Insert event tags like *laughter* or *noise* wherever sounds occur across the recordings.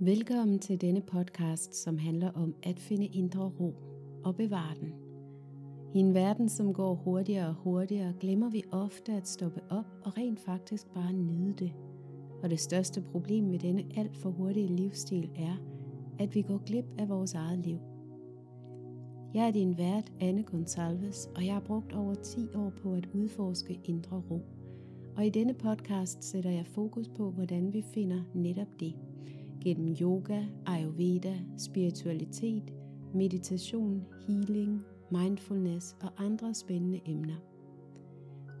Velkommen til denne podcast, som handler om at finde indre ro og bevare den. I en verden, som går hurtigere og hurtigere, glemmer vi ofte at stoppe op og rent faktisk bare nyde det. Og det største problem ved denne alt for hurtige livsstil er, at vi går glip af vores eget liv. Jeg er din vært, Anne Gonsalves, og jeg har brugt over 10 år på at udforske indre ro. Og i denne podcast sætter jeg fokus på, hvordan vi finder netop det – gennem yoga, ayurveda, spiritualitet, meditation, healing, mindfulness og andre spændende emner.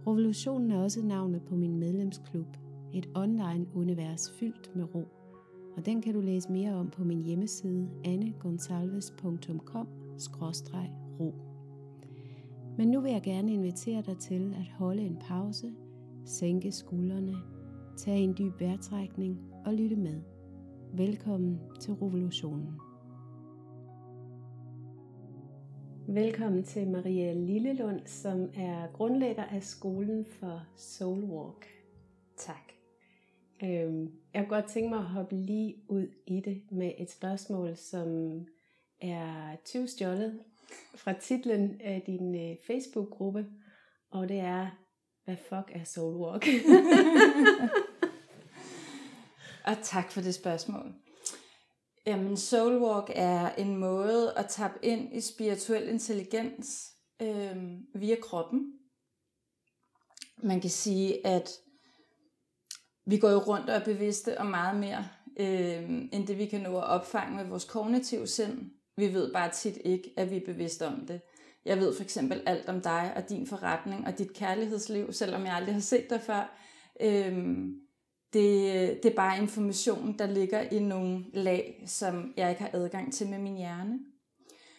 Revolutionen er også navnet på min medlemsklub, et online univers fyldt med ro, og den kan du læse mere om på min hjemmeside annegonsalves.com-ro. Men nu vil jeg gerne invitere dig til at holde en pause, sænke skuldrene, tage en dyb vejrtrækning og lytte med. Velkommen til revolutionen. Velkommen til Maria Lillelund, som er grundlægger af skolen for Soulwalk. Tak. Øhm, jeg kunne godt tænke mig at hoppe lige ud i det med et spørgsmål, som er 20 stjålet fra titlen af din øh, Facebook-gruppe, og det er, hvad fuck er Soulwalk? *laughs* Og tak for det spørgsmål. Jamen, Soulwalk er en måde at tappe ind i spirituel intelligens øh, via kroppen. Man kan sige, at vi går jo rundt og er bevidste om meget mere, øh, end det vi kan nå at opfange med vores kognitive sind. Vi ved bare tit ikke, at vi er bevidste om det. Jeg ved for eksempel alt om dig og din forretning og dit kærlighedsliv, selvom jeg aldrig har set dig før. Øh, det, øh, det er bare information, der ligger i nogle lag, som jeg ikke har adgang til med min hjerne.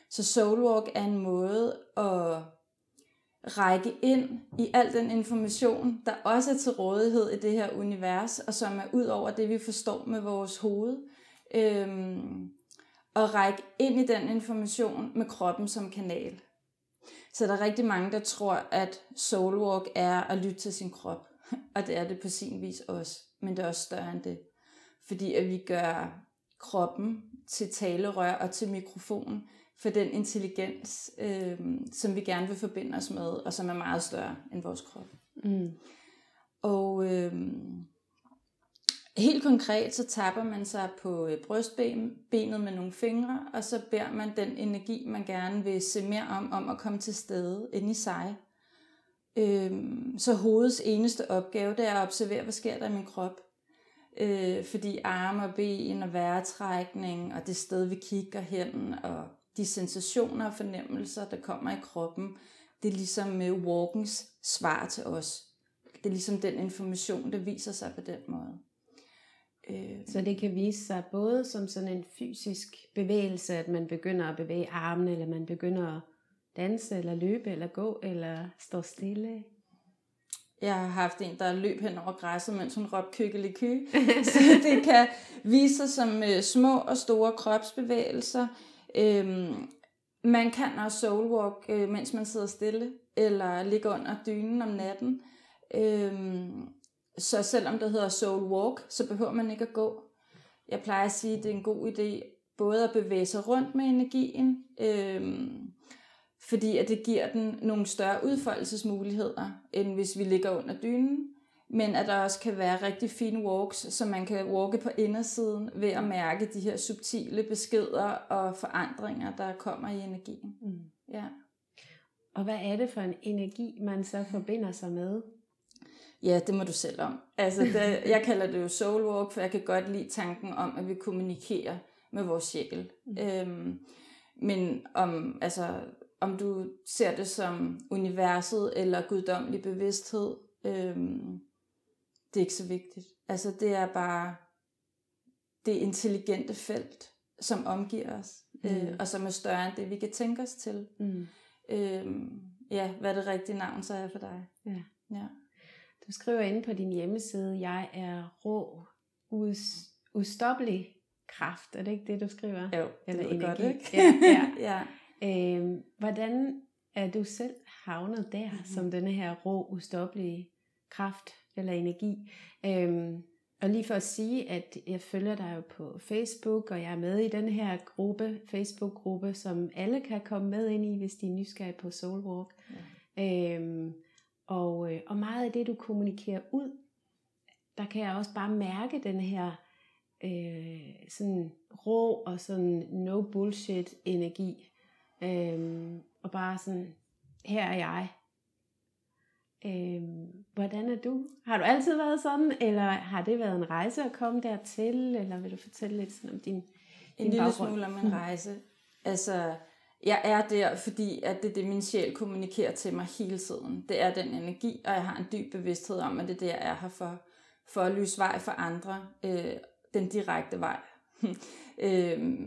Så Soulwalk er en måde at række ind i al den information, der også er til rådighed i det her univers, og som er ud over det, vi forstår med vores hoved. Øhm, og række ind i den information med kroppen som kanal. Så der er rigtig mange, der tror, at Soulwalk er at lytte til sin krop. *laughs* Og det er det på sin vis også men det er også større end det. Fordi at vi gør kroppen til talerør og til mikrofon for den intelligens, øh, som vi gerne vil forbinde os med, og som er meget større end vores krop. Mm. Og øh, helt konkret, så tapper man sig på øh, brystbenet med nogle fingre, og så beder man den energi, man gerne vil se mere om, om at komme til stede inde i sig. Øhm, så hovedets eneste opgave, det er at observere, hvad sker der i min krop. Øh, fordi arme og ben og vejrtrækning og det sted, vi kigger hen, og de sensationer og fornemmelser, der kommer i kroppen, det er ligesom øh, med walkens svar til os. Det er ligesom den information, der viser sig på den måde. Øh. Så det kan vise sig både som sådan en fysisk bevægelse, at man begynder at bevæge armene, eller man begynder at danse, eller løbe, eller gå, eller stå stille? Jeg har haft en, der løb hen over græsset, mens hun råbte kykkeliky. *laughs* Så det kan vise sig som øh, små og store kropsbevægelser. Øhm, man kan også soulwalk, øh, mens man sidder stille, eller ligger under dynen om natten. Øhm, så selvom det hedder soul walk, så behøver man ikke at gå. Jeg plejer at sige, at det er en god idé både at bevæge sig rundt med energien, øhm, fordi at det giver den nogle større udfoldelsesmuligheder, end hvis vi ligger under dynen, men at der også kan være rigtig fine walks, så man kan walke på indersiden ved at mærke de her subtile beskeder og forandringer, der kommer i energien. Mm. Ja. Og hvad er det for en energi, man så forbinder sig med? Ja, det må du selv om. Altså, det, jeg kalder det jo soul walk, for jeg kan godt lide tanken om, at vi kommunikerer med vores sjæl. Mm. Øhm, men om, altså, om du ser det som universet eller guddommelig bevidsthed, øhm, det er ikke så vigtigt. Altså det er bare det intelligente felt, som omgiver os, mm. øh, og som er større end det, vi kan tænke os til. Mm. Øhm, ja, hvad det rigtige navn så er for dig. Ja. ja. Du skriver inde på din hjemmeside, jeg er rå, us, ustoppelig kraft. Er det ikke det, du skriver? Jo, det Eller energi. godt, ikke? Ja, ja. *laughs* ja. Øh, hvordan er du selv havnet der, mm-hmm. som denne her rå, ustoppelige kraft eller energi? Øh, og lige for at sige, at jeg følger dig jo på Facebook, og jeg er med i den her gruppe, Facebook-gruppe, som alle kan komme med ind i, hvis de er nysgerrige på Soulwalk. Ja. Øhm, og, øh, og meget af det, du kommunikerer ud, der kan jeg også bare mærke den her øh, sådan rå og sådan no bullshit energi. Øhm, og bare sådan, her er jeg. Øhm, hvordan er du? Har du altid været sådan, eller har det været en rejse at komme dertil, eller vil du fortælle lidt sådan om din, din En lille baggrund? smule om en rejse. Altså, jeg er der, fordi at det er det, min sjæl kommunikerer til mig hele tiden. Det er den energi, og jeg har en dyb bevidsthed om, at det er det, jeg er her for. For at lyse vej for andre. Øh, den direkte vej. *laughs* øh,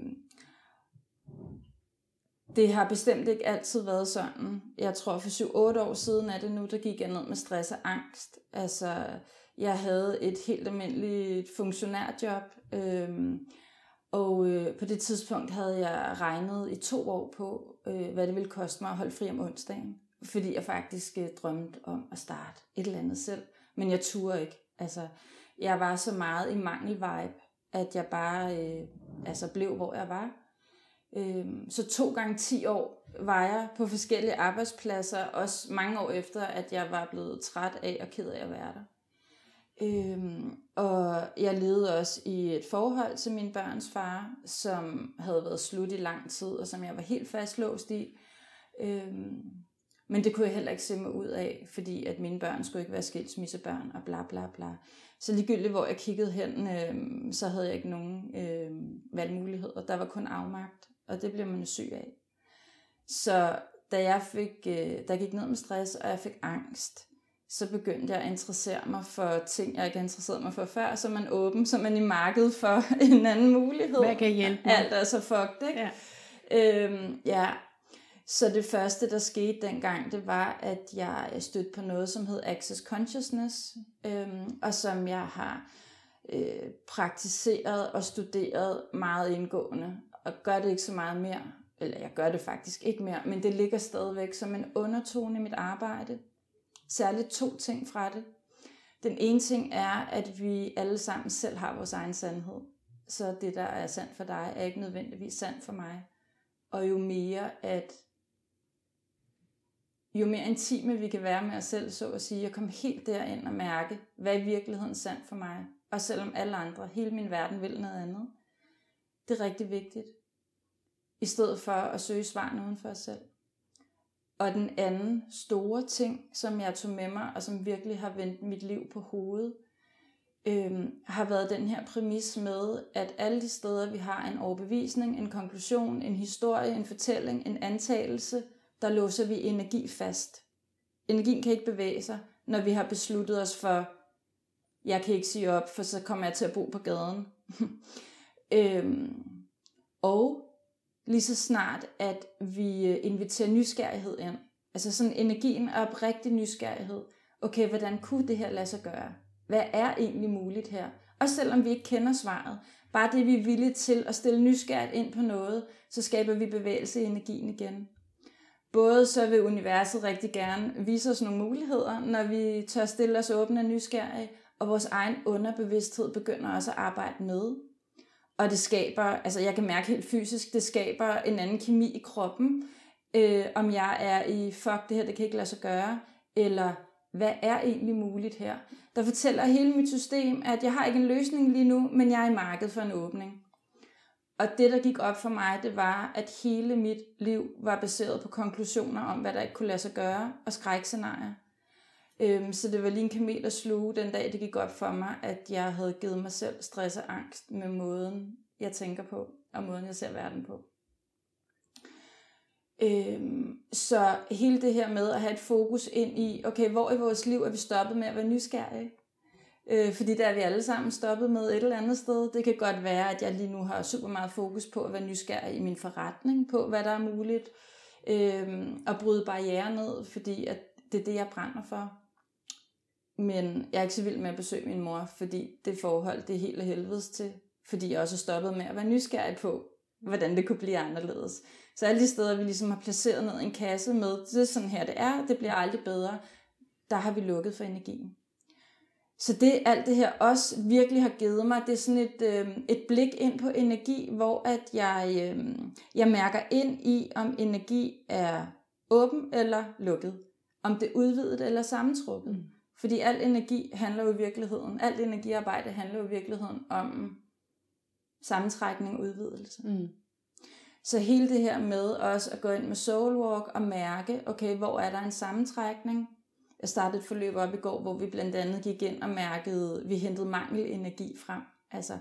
det har bestemt ikke altid været sådan. Jeg tror for 7-8 år siden er det nu, der gik jeg ned med stress og angst. Altså, jeg havde et helt almindeligt funktionærjob, øhm, og øh, på det tidspunkt havde jeg regnet i to år på, øh, hvad det ville koste mig at holde fri om onsdagen. Fordi jeg faktisk øh, drømte om at starte et eller andet selv. Men jeg turde ikke. Altså, jeg var så meget i mangel-vibe, at jeg bare øh, altså blev, hvor jeg var. Øhm, så to gange 10 år var jeg på forskellige arbejdspladser, også mange år efter, at jeg var blevet træt af og ked af at være der. Øhm, og jeg levede også i et forhold til min børns far, som havde været slut i lang tid, og som jeg var helt fastlåst i. Øhm, men det kunne jeg heller ikke se mig ud af, fordi at mine børn skulle ikke være skilsmissebørn og bla bla bla. Så ligegyldigt hvor jeg kiggede hen, øhm, så havde jeg ikke nogen øhm, valgmuligheder. Der var kun afmagt og det bliver man syg af. Så da jeg fik, øh, da jeg gik ned med stress, og jeg fik angst, så begyndte jeg at interessere mig for ting, jeg ikke interesseret mig for før, så man åben, så man i markedet for *laughs* en anden mulighed. Hvad kan hjælpe mig? Alt er så fucked, ikke? Ja. Øhm, ja. Så det første, der skete dengang, det var, at jeg stødte på noget, som hed Access Consciousness, øhm, og som jeg har øh, praktiseret og studeret meget indgående og gør det ikke så meget mere, eller jeg gør det faktisk ikke mere, men det ligger stadigvæk som en undertone i mit arbejde. Særligt to ting fra det. Den ene ting er, at vi alle sammen selv har vores egen sandhed. Så det, der er sandt for dig, er ikke nødvendigvis sandt for mig. Og jo mere, at jo mere intime vi kan være med os selv, så at sige, at komme helt derind og mærke, hvad er i virkeligheden sandt for mig. Og selvom alle andre, hele min verden vil noget andet. Det er rigtig vigtigt i stedet for at søge svar uden for os selv. Og den anden store ting, som jeg tog med mig, og som virkelig har vendt mit liv på hovedet, øhm, har været den her præmis med, at alle de steder, vi har en overbevisning, en konklusion, en historie, en fortælling, en antagelse, der låser vi energi fast. Energien kan ikke bevæge sig, når vi har besluttet os for, jeg kan ikke sige op, for så kommer jeg til at bo på gaden. *laughs* øhm, og lige så snart, at vi øh, inviterer nysgerrighed ind. Altså sådan energien og oprigtig nysgerrighed. Okay, hvordan kunne det her lade sig gøre? Hvad er egentlig muligt her? Og selvom vi ikke kender svaret, bare det vi er villige til at stille nysgerrigt ind på noget, så skaber vi bevægelse i energien igen. Både så vil universet rigtig gerne vise os nogle muligheder, når vi tør stille os åbne og nysgerrige, og vores egen underbevidsthed begynder også at arbejde med. Og det skaber, altså jeg kan mærke helt fysisk, det skaber en anden kemi i kroppen. Øh, om jeg er i, fuck det her, det kan ikke lade sig gøre, eller hvad er egentlig muligt her? Der fortæller hele mit system, at jeg har ikke en løsning lige nu, men jeg er i markedet for en åbning. Og det, der gik op for mig, det var, at hele mit liv var baseret på konklusioner om, hvad der ikke kunne lade sig gøre, og skrækscenarier. Øhm, så det var lige en kamel at sluge den dag, det gik godt for mig, at jeg havde givet mig selv stress og angst med måden, jeg tænker på, og måden, jeg ser verden på. Øhm, så hele det her med at have et fokus ind i, okay, hvor i vores liv er vi stoppet med at være nysgerrige? Øh, fordi der er vi alle sammen stoppet med et eller andet sted. Det kan godt være, at jeg lige nu har super meget fokus på at være nysgerrig i min forretning, på hvad der er muligt, øh, og bryde barriere ned, fordi at det er det, jeg brænder for. Men jeg er ikke så vild med at besøge min mor, fordi det forhold, det er helt af helvedes til. Fordi jeg også er stoppet med at være nysgerrig på, hvordan det kunne blive anderledes. Så alle de steder, vi ligesom har placeret ned en kasse med, det er sådan her, det er, det bliver aldrig bedre, der har vi lukket for energien. så det alt det her også virkelig har givet mig, det er sådan et, øh, et blik ind på energi, hvor at jeg, øh, jeg mærker ind i, om energi er åben eller lukket. Om det er udvidet eller sammentrukket. Mm. Fordi al energi handler jo i virkeligheden, alt energiarbejde handler jo i virkeligheden om sammentrækning og udvidelse. Mm. Så hele det her med også at gå ind med soulwalk og mærke, okay, hvor er der en sammentrækning? Jeg startede et forløb op i går, hvor vi blandt andet gik ind og mærkede, vi hentede mangelenergi frem. Altså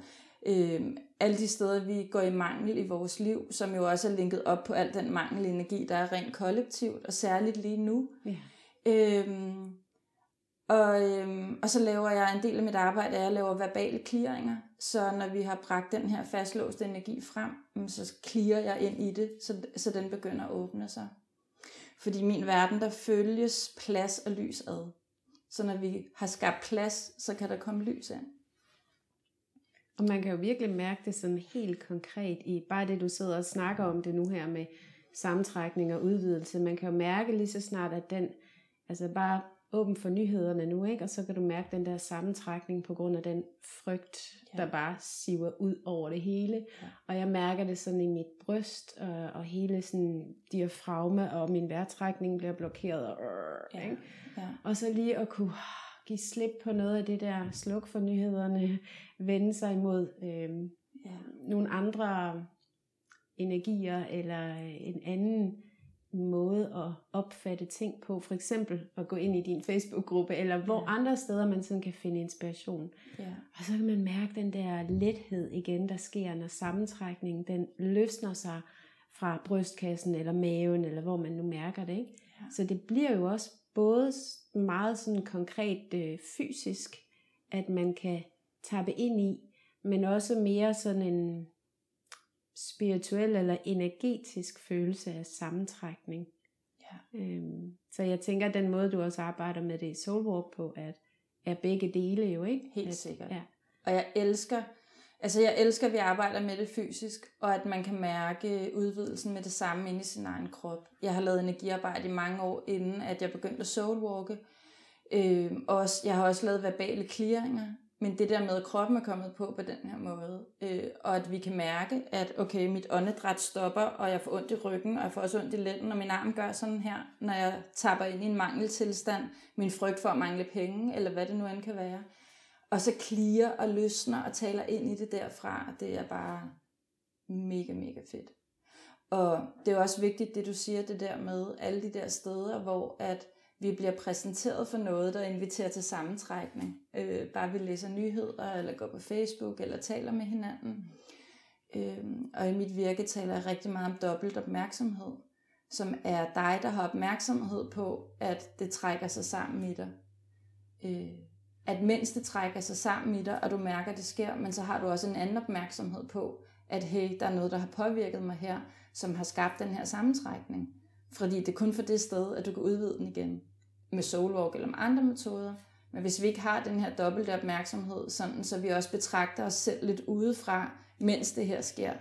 øh, alle de steder, vi går i mangel i vores liv, som jo også er linket op på al den mangelenergi, der er rent kollektivt, og særligt lige nu. Ja. Øh, og, øhm, og så laver jeg en del af mit arbejde, at jeg laver verbale clearinger. Så når vi har bragt den her fastlåste energi frem, så clearer jeg ind i det, så, så den begynder at åbne sig. Fordi i min verden, der følges plads og lys ad. Så når vi har skabt plads, så kan der komme lys ind. Og man kan jo virkelig mærke det sådan helt konkret i bare det, du sidder og snakker om det nu her med sammentrækning og udvidelse. Man kan jo mærke lige så snart, at den, altså bare åben for nyhederne nu, ikke? og så kan du mærke den der sammentrækning på grund af den frygt, ja. der bare siver ud over det hele. Ja. Og jeg mærker det sådan i mit bryst, og, og hele sådan diafragma, og min vejrtrækning bliver blokeret. Og, ja. Ikke? Ja. og så lige at kunne give slip på noget af det der sluk for nyhederne, vende sig imod øh, ja. nogle andre energier, eller en anden måde at opfatte ting på, for eksempel at gå ind i din Facebook-gruppe, eller hvor ja. andre steder man sådan kan finde inspiration. Ja. Og så kan man mærke den der lethed igen, der sker, når sammentrækningen den løsner sig fra brystkassen eller maven, eller hvor man nu mærker det. Ikke? Ja. Så det bliver jo også både meget sådan konkret øh, fysisk, at man kan tappe ind i, men også mere sådan en spirituel eller energetisk følelse af sammentrækning. Ja. Øhm, så jeg tænker, at den måde, du også arbejder med det i Soulwalk på, at er begge dele jo, ikke? Helt at, sikkert. Ja. Og jeg elsker, altså jeg elsker, at vi arbejder med det fysisk, og at man kan mærke udvidelsen med det samme inde i sin egen krop. Jeg har lavet energiarbejde i mange år, inden at jeg begyndte at soulwalke. Øhm, også, jeg har også lavet verbale clearinger, men det der med, at kroppen er kommet på på den her måde, øh, og at vi kan mærke, at okay, mit åndedræt stopper, og jeg får ondt i ryggen, og jeg får også ondt i lænden, og min arm gør sådan her, når jeg tapper ind i en mangeltilstand, min frygt for at mangle penge, eller hvad det nu end kan være. Og så kliger og løsner og taler ind i det derfra, og det er bare mega, mega fedt. Og det er også vigtigt, det du siger, det der med alle de der steder, hvor at vi bliver præsenteret for noget, der inviterer til sammentrækning. Øh, bare vi læser nyheder, eller går på Facebook, eller taler med hinanden. Øh, og i mit virke taler jeg rigtig meget om dobbelt opmærksomhed, som er dig, der har opmærksomhed på, at det trækker sig sammen i dig. Øh, at mens det trækker sig sammen i dig, og du mærker, at det sker, men så har du også en anden opmærksomhed på, at hey, der er noget, der har påvirket mig her, som har skabt den her sammentrækning. Fordi det er kun for det sted, at du kan udvide den igen med soulwalk eller med andre metoder. Men hvis vi ikke har den her dobbelte opmærksomhed, sådan, så vi også betragter os selv lidt udefra, mens det her sker,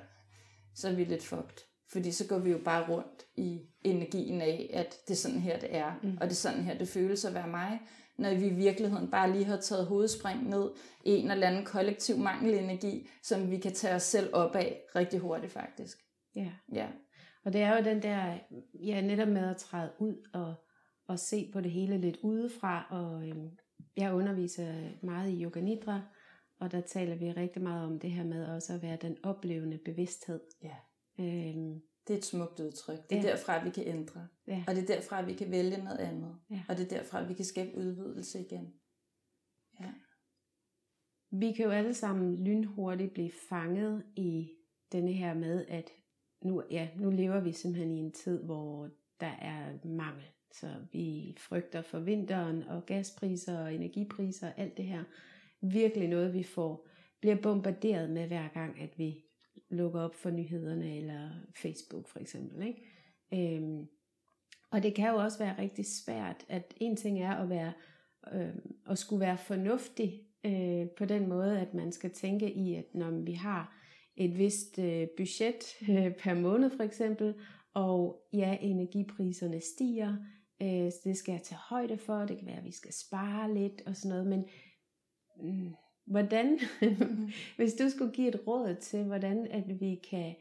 så er vi lidt fucked. Fordi så går vi jo bare rundt i energien af, at det er sådan her, det er. Mm. Og det er sådan her, det føles at være mig. Når vi i virkeligheden bare lige har taget hovedspring ned i en eller anden kollektiv mangelenergi, som vi kan tage os selv op af rigtig hurtigt faktisk. Ja. ja. Og det er jo den der, ja, netop med at træde ud og, og se på det hele lidt udefra. Og øhm, jeg underviser meget i Yoga Nidra, og der taler vi rigtig meget om det her med også at være den oplevende bevidsthed. Ja. Øhm, det er et smukt udtryk. Det er ja. derfra, vi kan ændre. Ja. Og det er derfra, vi kan vælge noget andet. Ja. Og det er derfra, vi kan skabe udvidelse igen. Ja. Vi kan jo alle sammen lynhurtigt blive fanget i denne her med, at nu, ja, nu lever vi simpelthen i en tid, hvor der er mangel. Så vi frygter for vinteren og gaspriser og energipriser og alt det her. Virkelig noget, vi får bliver bombarderet med hver gang, at vi lukker op for nyhederne eller Facebook for eksempel. Ikke? Øhm, og det kan jo også være rigtig svært, at en ting er at være øh, at skulle være fornuftig øh, på den måde, at man skal tænke i, at når vi har et vist øh, budget øh, per måned for eksempel, og ja, energipriserne stiger, øh, det skal jeg tage højde for, det kan være, at vi skal spare lidt og sådan noget, men mm, hvordan, *laughs* hvis du skulle give et råd til, hvordan at vi kan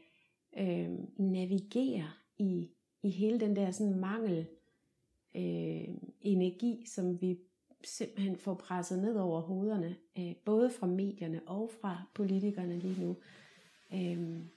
øh, navigere i, i hele den der sådan mangel øh, energi, som vi simpelthen får presset ned over hovederne, øh, både fra medierne og fra politikerne lige nu. Øhm,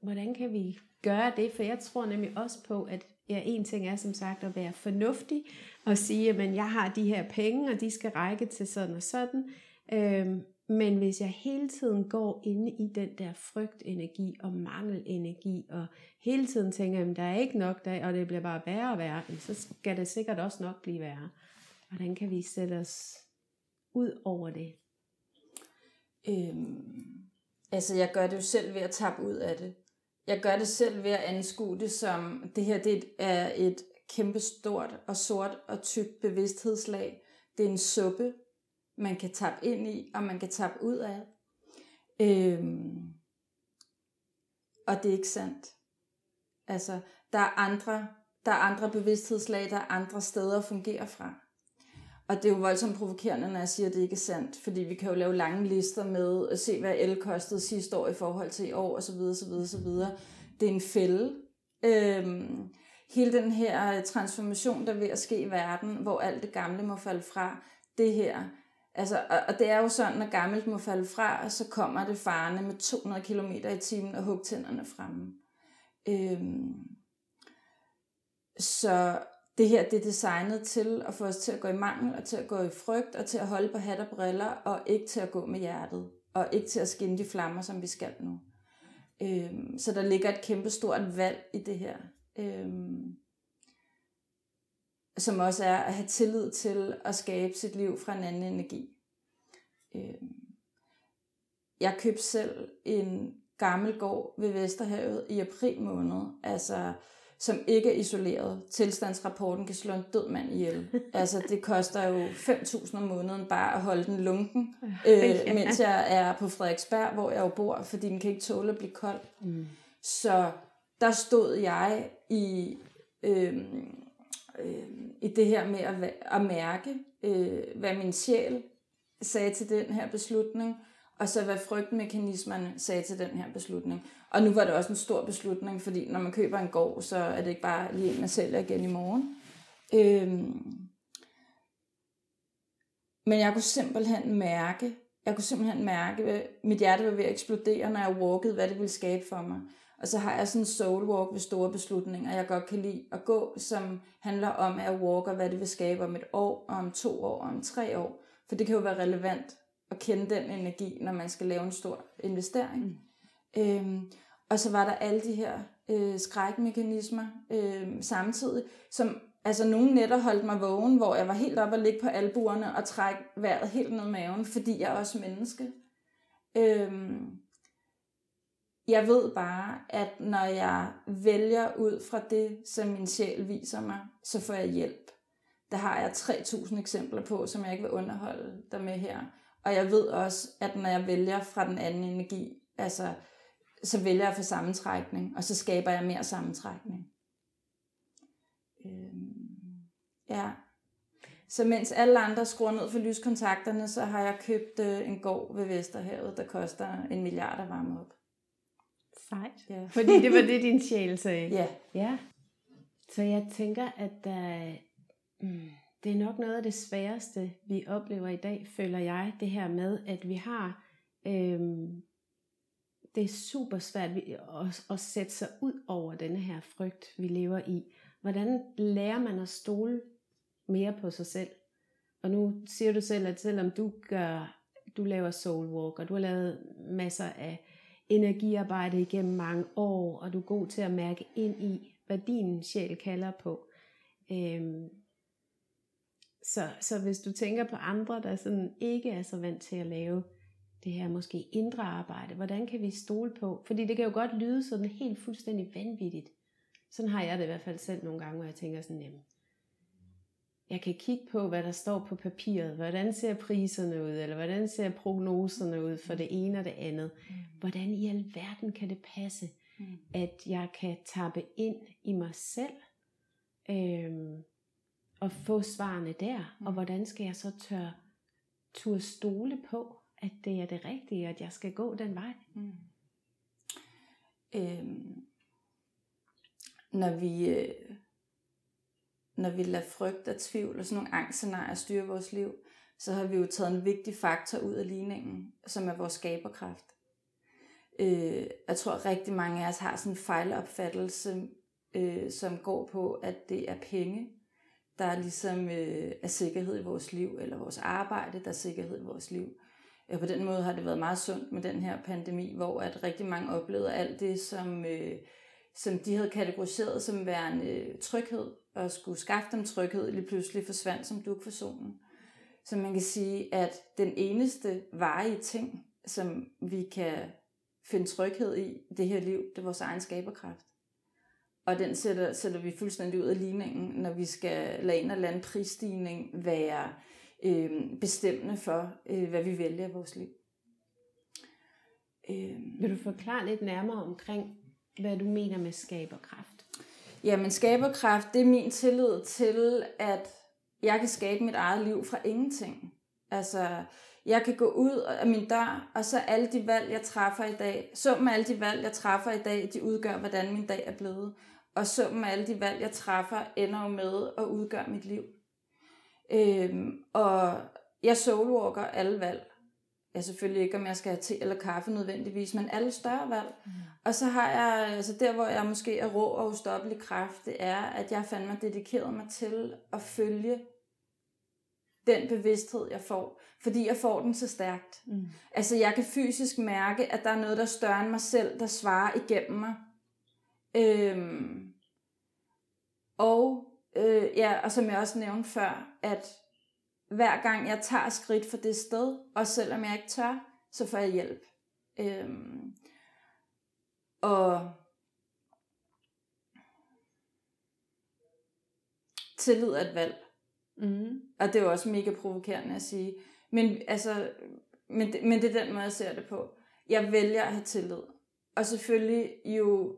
hvordan kan vi gøre det? For jeg tror nemlig også på, at ja, en ting er som sagt at være fornuftig og sige, at jeg har de her penge, og de skal række til sådan og sådan. Øhm, men hvis jeg hele tiden går inde i den der frygtenergi og mangelenergi, og hele tiden tænker, at der er ikke nok, der, og det bliver bare værre og værre, så skal det sikkert også nok blive værre. Hvordan kan vi sætte os ud over det? Øhm, altså jeg gør det jo selv ved at tappe ud af det. Jeg gør det selv ved at anskue det som, det her det er et kæmpestort og sort og tykt bevidsthedslag. Det er en suppe, man kan tappe ind i, og man kan tappe ud af. Øhm, og det er ikke sandt. Altså, der er andre, der er andre bevidsthedslag, der er andre steder at fungere fra. Og det er jo voldsomt provokerende, når jeg siger, at det ikke er sandt, fordi vi kan jo lave lange lister med at se, hvad el kostede sidste år i forhold til i år, osv. osv., osv. Det er en fælde. Øhm, hele den her transformation, der er ved at ske i verden, hvor alt det gamle må falde fra, det her, Altså, og, og det er jo sådan, når gammelt må falde fra, så kommer det farne med 200 km i timen og hugtænderne fremme. Øhm, så det her det er designet til at få os til at gå i mangel, og til at gå i frygt, og til at holde på hat og briller, og ikke til at gå med hjertet, og ikke til at skinne de flammer, som vi skal nu. Øhm, så der ligger et kæmpe stort valg i det her. Øhm, som også er at have tillid til at skabe sit liv fra en anden energi. Øhm, jeg købte selv en gammel gård ved Vesterhavet i april måned, altså som ikke er isoleret. Tilstandsrapporten kan slå en død mand ihjel. *laughs* Altså, det koster jo 5.000 om måneden bare at holde den lunken, øh, *laughs* mens jeg er på Frederiksberg, hvor jeg jo bor, fordi den kan ikke tåle at blive kold. Mm. Så der stod jeg i, øh, øh, i det her med at, at mærke, øh, hvad min sjæl sagde til den her beslutning, og så hvad frygtmekanismerne sagde til den her beslutning. Og nu var det også en stor beslutning, fordi når man køber en gård, så er det ikke bare lige en, man sælger igen i morgen. Øhm, men jeg kunne simpelthen mærke, jeg kunne simpelthen mærke, at mit hjerte var ved at eksplodere, når jeg walkede, hvad det ville skabe for mig. Og så har jeg sådan en soul walk ved store beslutninger, jeg godt kan lide at gå, som handler om, at jeg walker, hvad det vil skabe om et år, om to år, om tre år. For det kan jo være relevant at kende den energi, når man skal lave en stor investering. Øhm, og så var der alle de her øh, skrækmekanismer øh, samtidig, som altså nogle nætter holdt mig vågen, hvor jeg var helt oppe og ligge på albuerne og trække vejret helt ned i maven, fordi jeg er også menneske. Øhm, jeg ved bare, at når jeg vælger ud fra det, som min sjæl viser mig, så får jeg hjælp. Der har jeg 3.000 eksempler på, som jeg ikke vil underholde dig med her. Og jeg ved også, at når jeg vælger fra den anden energi, altså, så vælger jeg for sammentrækning, og så skaber jeg mere sammentrækning. Øhm, ja. Så mens alle andre skruer ned for lyskontakterne, så har jeg købt øh, en gård ved Vesterhavet, der koster en milliard at varme op. Sejt. Ja. Fordi det var det, din sjæl sagde. Ja. ja. Så jeg tænker, at uh, mm, det er nok noget af det sværeste, vi oplever i dag, føler jeg, det her med, at vi har, øhm, det er super svært at, at sætte sig ud over denne her frygt, vi lever i. Hvordan lærer man at stole mere på sig selv? Og nu siger du selv, at selvom du gør, du laver soul walk, og du har lavet masser af energiarbejde igennem mange år, og du er god til at mærke ind i, hvad din sjæl kalder på. Øhm, så, så hvis du tænker på andre, der sådan ikke er så vant til at lave det her måske indre arbejde, hvordan kan vi stole på? Fordi det kan jo godt lyde sådan helt fuldstændig vanvittigt. Sådan har jeg det i hvert fald selv nogle gange, hvor jeg tænker sådan, jamen, jeg kan kigge på, hvad der står på papiret. Hvordan ser priserne ud, eller hvordan ser prognoserne ud for det ene og det andet. Mm. Hvordan i alverden kan det passe, mm. at jeg kan tappe ind i mig selv, øhm, og få svarene der, og hvordan skal jeg så tør turde stole på, at det er det rigtige, at jeg skal gå den vej? Mm. Øhm, når vi øh, når vi lader frygt og tvivl og sådan nogle angstscenarier styre vores liv, så har vi jo taget en vigtig faktor ud af ligningen, som er vores skaberkraft. Øh, jeg tror rigtig mange af os har sådan en fejlopfattelse, øh, som går på, at det er penge, der er ligesom øh, er sikkerhed i vores liv, eller vores arbejde, der er sikkerhed i vores liv. Og på den måde har det været meget sundt med den her pandemi, hvor at rigtig mange oplevede alt det, som, øh, som de havde kategoriseret som værende øh, tryghed, og skulle skaffe dem tryghed, lige pludselig forsvandt som duk for solen. Så man kan sige, at den eneste varige ting, som vi kan finde tryghed i det her liv, det er vores egen skaberkraft. Og den sætter, sætter vi fuldstændig ud af ligningen, når vi skal lade en eller anden prisstigning være øh, bestemmende for, øh, hvad vi vælger i vores liv. Øh, Vil du forklare lidt nærmere omkring, hvad du mener med skaberkraft? Jamen skaberkraft, det er min tillid til, at jeg kan skabe mit eget liv fra ingenting. Altså, jeg kan gå ud af min dør, og så alle de valg, jeg træffer i dag, summen af alle de valg, jeg træffer i dag, de udgør, hvordan min dag er blevet. Og summen af alle de valg, jeg træffer, ender jo med at udgøre mit liv. Øhm, og jeg soulwalker alle valg. Jeg selvfølgelig ikke, om jeg skal have te eller kaffe nødvendigvis, men alle større valg. Mm. Og så har jeg, altså der hvor jeg måske er rå og ustoppelig kraft, det er, at jeg fandme dedikeret mig til at følge den bevidsthed, jeg får. Fordi jeg får den så stærkt. Mm. Altså jeg kan fysisk mærke, at der er noget, der er større end mig selv, der svarer igennem mig. Øhm, og, øh, ja, og som jeg også nævnte før, at hver gang jeg tager skridt for det sted, og selvom jeg ikke tør, så får jeg hjælp. Øhm, og tillid er et valg. Mm. Og det er jo også mega provokerende at sige. Men, altså, men, men det er den måde, jeg ser det på. Jeg vælger at have tillid. Og selvfølgelig, jo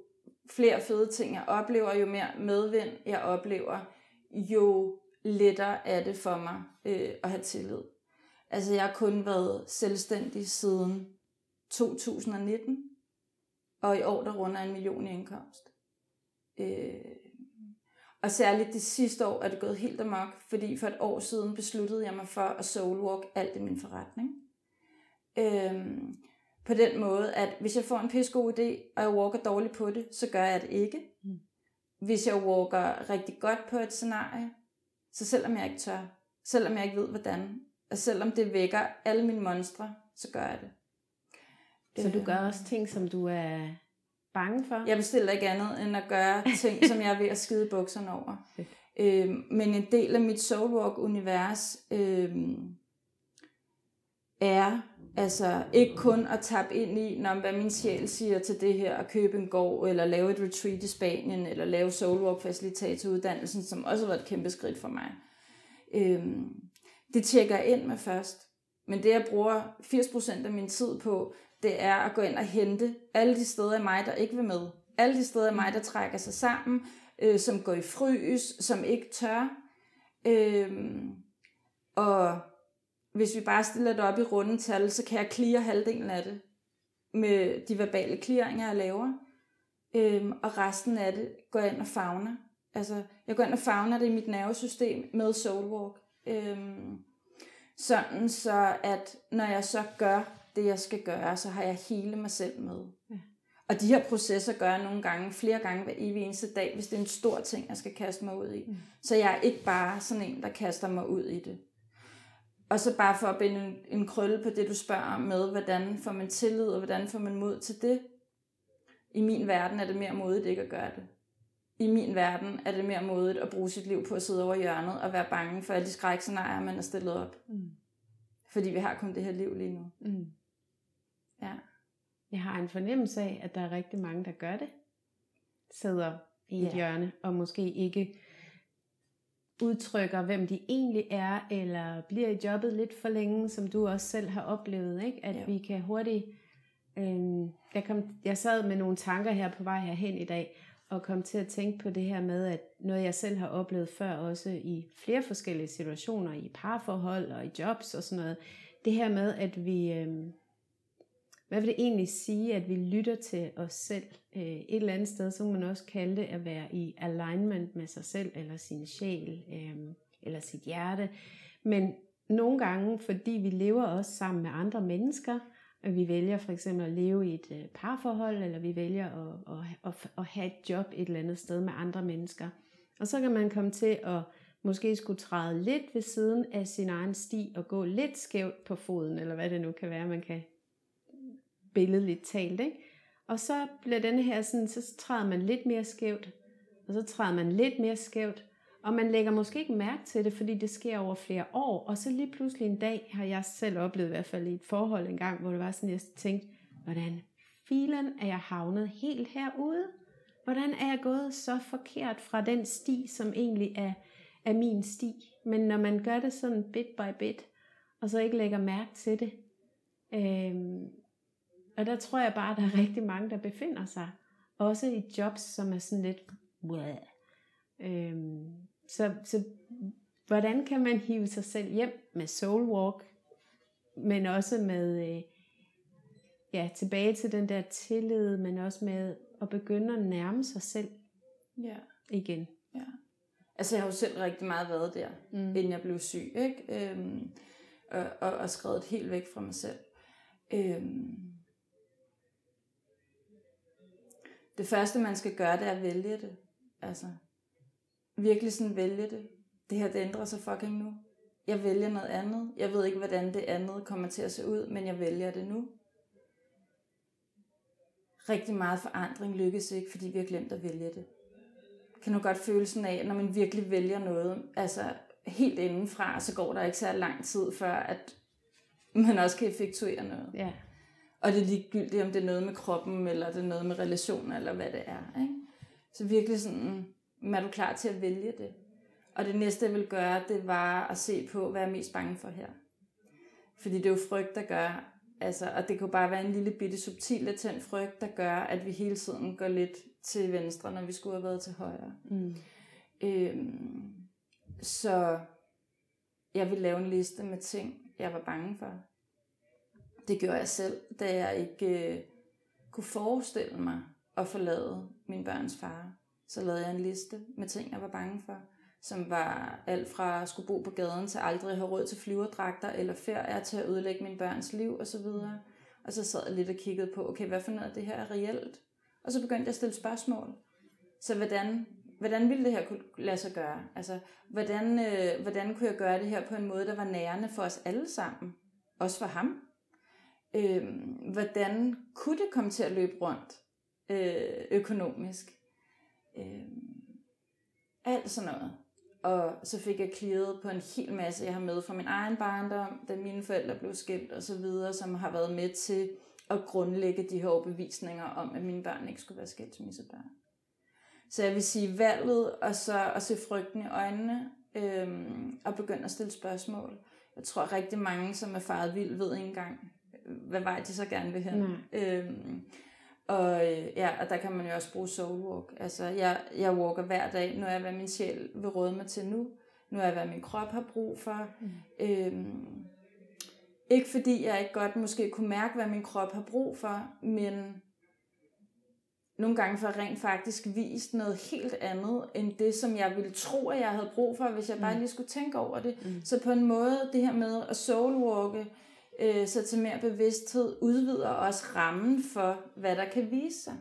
flere fede ting jeg oplever, jo mere medvind jeg oplever, jo lettere er det for mig øh, at have tillid. Altså, jeg har kun været selvstændig siden 2019, og i år der runder en million i indkomst. Øh, og særligt det sidste år er det gået helt amok, fordi for et år siden besluttede jeg mig for at soulwalk alt i min forretning. Øhm, på den måde, at hvis jeg får en pissegod idé, og jeg walker dårligt på det, så gør jeg det ikke. Mm. Hvis jeg walker rigtig godt på et scenarie, så selvom jeg ikke tør, selvom jeg ikke ved hvordan, og selvom det vækker alle mine monstre, så gør jeg det. Så du gør også ting, som du er bange for? Jeg bestiller ikke andet end at gøre *laughs* ting, som jeg er ved at skide bukserne over. øh, men en del af mit soulwalk-univers øh, er altså ikke kun at tappe ind i, når, hvad min sjæl siger til det her, at købe en gård, eller lave et retreat i Spanien, eller lave soulwalk-facilitatoruddannelsen, som også har været et kæmpe skridt for mig. Øhm, det tjekker jeg ind med først. Men det, jeg bruger 80% af min tid på, det er at gå ind og hente alle de steder i mig, der ikke vil med. Alle de steder i mig, der trækker sig sammen, øh, som går i frys, som ikke tør. Øh, og hvis vi bare stiller det op i rundetal, så kan jeg clear halvdelen af det med de verbale clearinger, jeg laver. Øh, og resten af det går jeg ind og fagner. Altså, jeg går ind og fagner det i mit nervesystem med soulwalk. Øh, sådan så, at når jeg så gør det, jeg skal gøre, så har jeg hele mig selv med. Ja. Og de her processer gør jeg nogle gange, flere gange hver evig eneste dag, hvis det er en stor ting, jeg skal kaste mig ud i. Mm. Så jeg er ikke bare sådan en, der kaster mig ud i det. Og så bare for at binde en, en krølle på det, du spørger med, hvordan får man tillid, og hvordan får man mod til det. I min verden er det mere modigt ikke at gøre det. I min verden er det mere modigt at bruge sit liv på at sidde over hjørnet og være bange for alle de skrækscenarier, man er stillet op. Mm. Fordi vi har kun det her liv lige nu. Mm. Ja. Jeg har en fornemmelse af, at der er rigtig mange, der gør det. Sidder i et ja. hjørne, og måske ikke udtrykker, hvem de egentlig er, eller bliver i jobbet lidt for længe, som du også selv har oplevet, ikke? at ja. vi kan hurtigt... Øh, jeg, kom, jeg sad med nogle tanker her på vej herhen i dag, og kom til at tænke på det her med, at noget jeg selv har oplevet før, også i flere forskellige situationer, i parforhold og i jobs og sådan noget, det her med, at vi, øh, hvad vil det egentlig sige, at vi lytter til os selv øh, et eller andet sted, så man også kalde det at være i alignment med sig selv, eller sin sjæl, øh, eller sit hjerte. Men nogle gange, fordi vi lever også sammen med andre mennesker, at vi vælger for eksempel at leve i et øh, parforhold, eller vi vælger at, at, at, at have et job et eller andet sted med andre mennesker. Og så kan man komme til at måske skulle træde lidt ved siden af sin egen sti og gå lidt skævt på foden, eller hvad det nu kan være, man kan billedligt talt. Ikke? Og så bliver denne her sådan, så træder man lidt mere skævt, og så træder man lidt mere skævt, og man lægger måske ikke mærke til det, fordi det sker over flere år. Og så lige pludselig en dag har jeg selv oplevet, i hvert fald i et forhold en gang, hvor det var sådan, jeg tænkte, hvordan filen er jeg havnet helt herude? Hvordan er jeg gået så forkert fra den sti, som egentlig er, er min sti? Men når man gør det sådan bit by bit, og så ikke lægger mærke til det, øh, og der tror jeg bare, at der er rigtig mange, der befinder sig, også i jobs, som er sådan lidt, øhm, så, så hvordan kan man hive sig selv hjem med soul walk, men også med, øh, ja, tilbage til den der tillid, men også med at begynde at nærme sig selv ja. igen. Ja. Altså jeg har jo selv rigtig meget været der, mm. inden jeg blev syg, ikke? Øhm, og, og, og skrevet helt væk fra mig selv. Øhm, det første man skal gøre, det er at vælge det. Altså, virkelig sådan vælge det. Det her, det ændrer sig fucking nu. Jeg vælger noget andet. Jeg ved ikke, hvordan det andet kommer til at se ud, men jeg vælger det nu. Rigtig meget forandring lykkes ikke, fordi vi har glemt at vælge det. Kan du godt følelsen af, når man virkelig vælger noget, altså helt indenfra, så går der ikke så lang tid før, at man også kan effektuere noget. Ja. Og det er ligegyldigt, om det er noget med kroppen, eller det er noget med relationer, eller hvad det er. Ikke? Så virkelig sådan, er du klar til at vælge det? Og det næste, jeg vil gøre, det var at se på, hvad jeg er mest bange for her. Fordi det er jo frygt, der gør, altså, og det kan bare være en lille bitte subtil latent frygt, der gør, at vi hele tiden går lidt til venstre, når vi skulle have været til højre. Mm. Øhm, så jeg vil lave en liste med ting, jeg var bange for. Det gjorde jeg selv, da jeg ikke øh, kunne forestille mig at forlade min børns far så lavede jeg en liste med ting, jeg var bange for, som var alt fra at skulle bo på gaden til aldrig at have råd til flyverdragter eller ferier til at ødelægge min børns liv osv. Og så sad jeg lidt og kiggede på, okay, hvad for noget af det her er reelt? Og så begyndte jeg at stille spørgsmål. Så hvordan, hvordan ville det her kunne lade sig gøre? Altså, hvordan, øh, hvordan kunne jeg gøre det her på en måde, der var nærende for os alle sammen? Også for ham. Øh, hvordan kunne det komme til at løbe rundt øh, økonomisk? Øh, alt sådan noget. Og så fik jeg clearet på en hel masse, jeg har med fra min egen barndom, da mine forældre blev skilt og så videre, som har været med til at grundlægge de her overbevisninger om, at mine børn ikke skulle være skilsmissebørn. Så jeg vil sige valget, og så at se frygten i øjnene, øhm, og begynde at stille spørgsmål. Jeg tror rigtig mange, som er faret vild, ved ikke engang, hvad vej de så gerne vil hen. Mm. Øhm, og, øh, ja, og der kan man jo også bruge soul walk. Altså, jeg, jeg walker hver dag. Nu er jeg, hvad min sjæl vil råde mig til nu. Nu er jeg, hvad min krop har brug for. Mm. Øhm, ikke fordi jeg ikke godt måske kunne mærke, hvad min krop har brug for, men nogle gange for rent faktisk vist noget helt andet, end det, som jeg ville tro, at jeg havde brug for, hvis jeg bare mm. lige skulle tænke over det. Mm. Så på en måde, det her med at soulwalke, øh, så til mere bevidsthed udvider også rammen for, hvad der kan vise sig.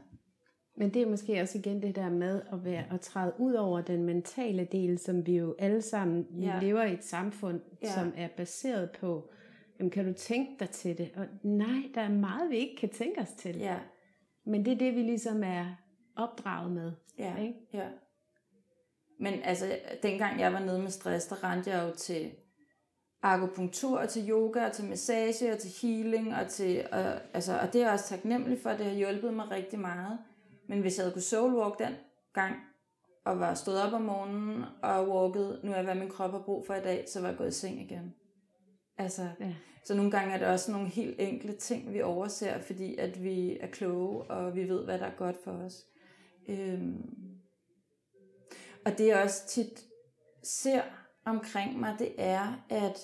Men det er måske også igen det der med at, være, at træde ud over den mentale del, som vi jo alle sammen ja. lever i et samfund, ja. som er baseret på, jamen kan du tænke dig til det? Og nej, der er meget, vi ikke kan tænke os til. Ja. Men det er det, vi ligesom er opdraget med. Ja, ikke? ja. Men altså, dengang jeg var nede med stress, der rendte jeg jo til akupunktur og til yoga og til massage og til healing og til, og, altså, og det er jeg også taknemmelig for, det har hjulpet mig rigtig meget. Men hvis jeg havde kunne soulwalk den gang, og var stået op om morgenen og walket, nu er hvad min krop har brug for i dag, så var jeg gået i seng igen. Altså, ja. Så nogle gange er det også nogle helt enkle ting, vi overser, fordi at vi er kloge, og vi ved, hvad der er godt for os. Øhm. Og det jeg også tit ser omkring mig, det er, at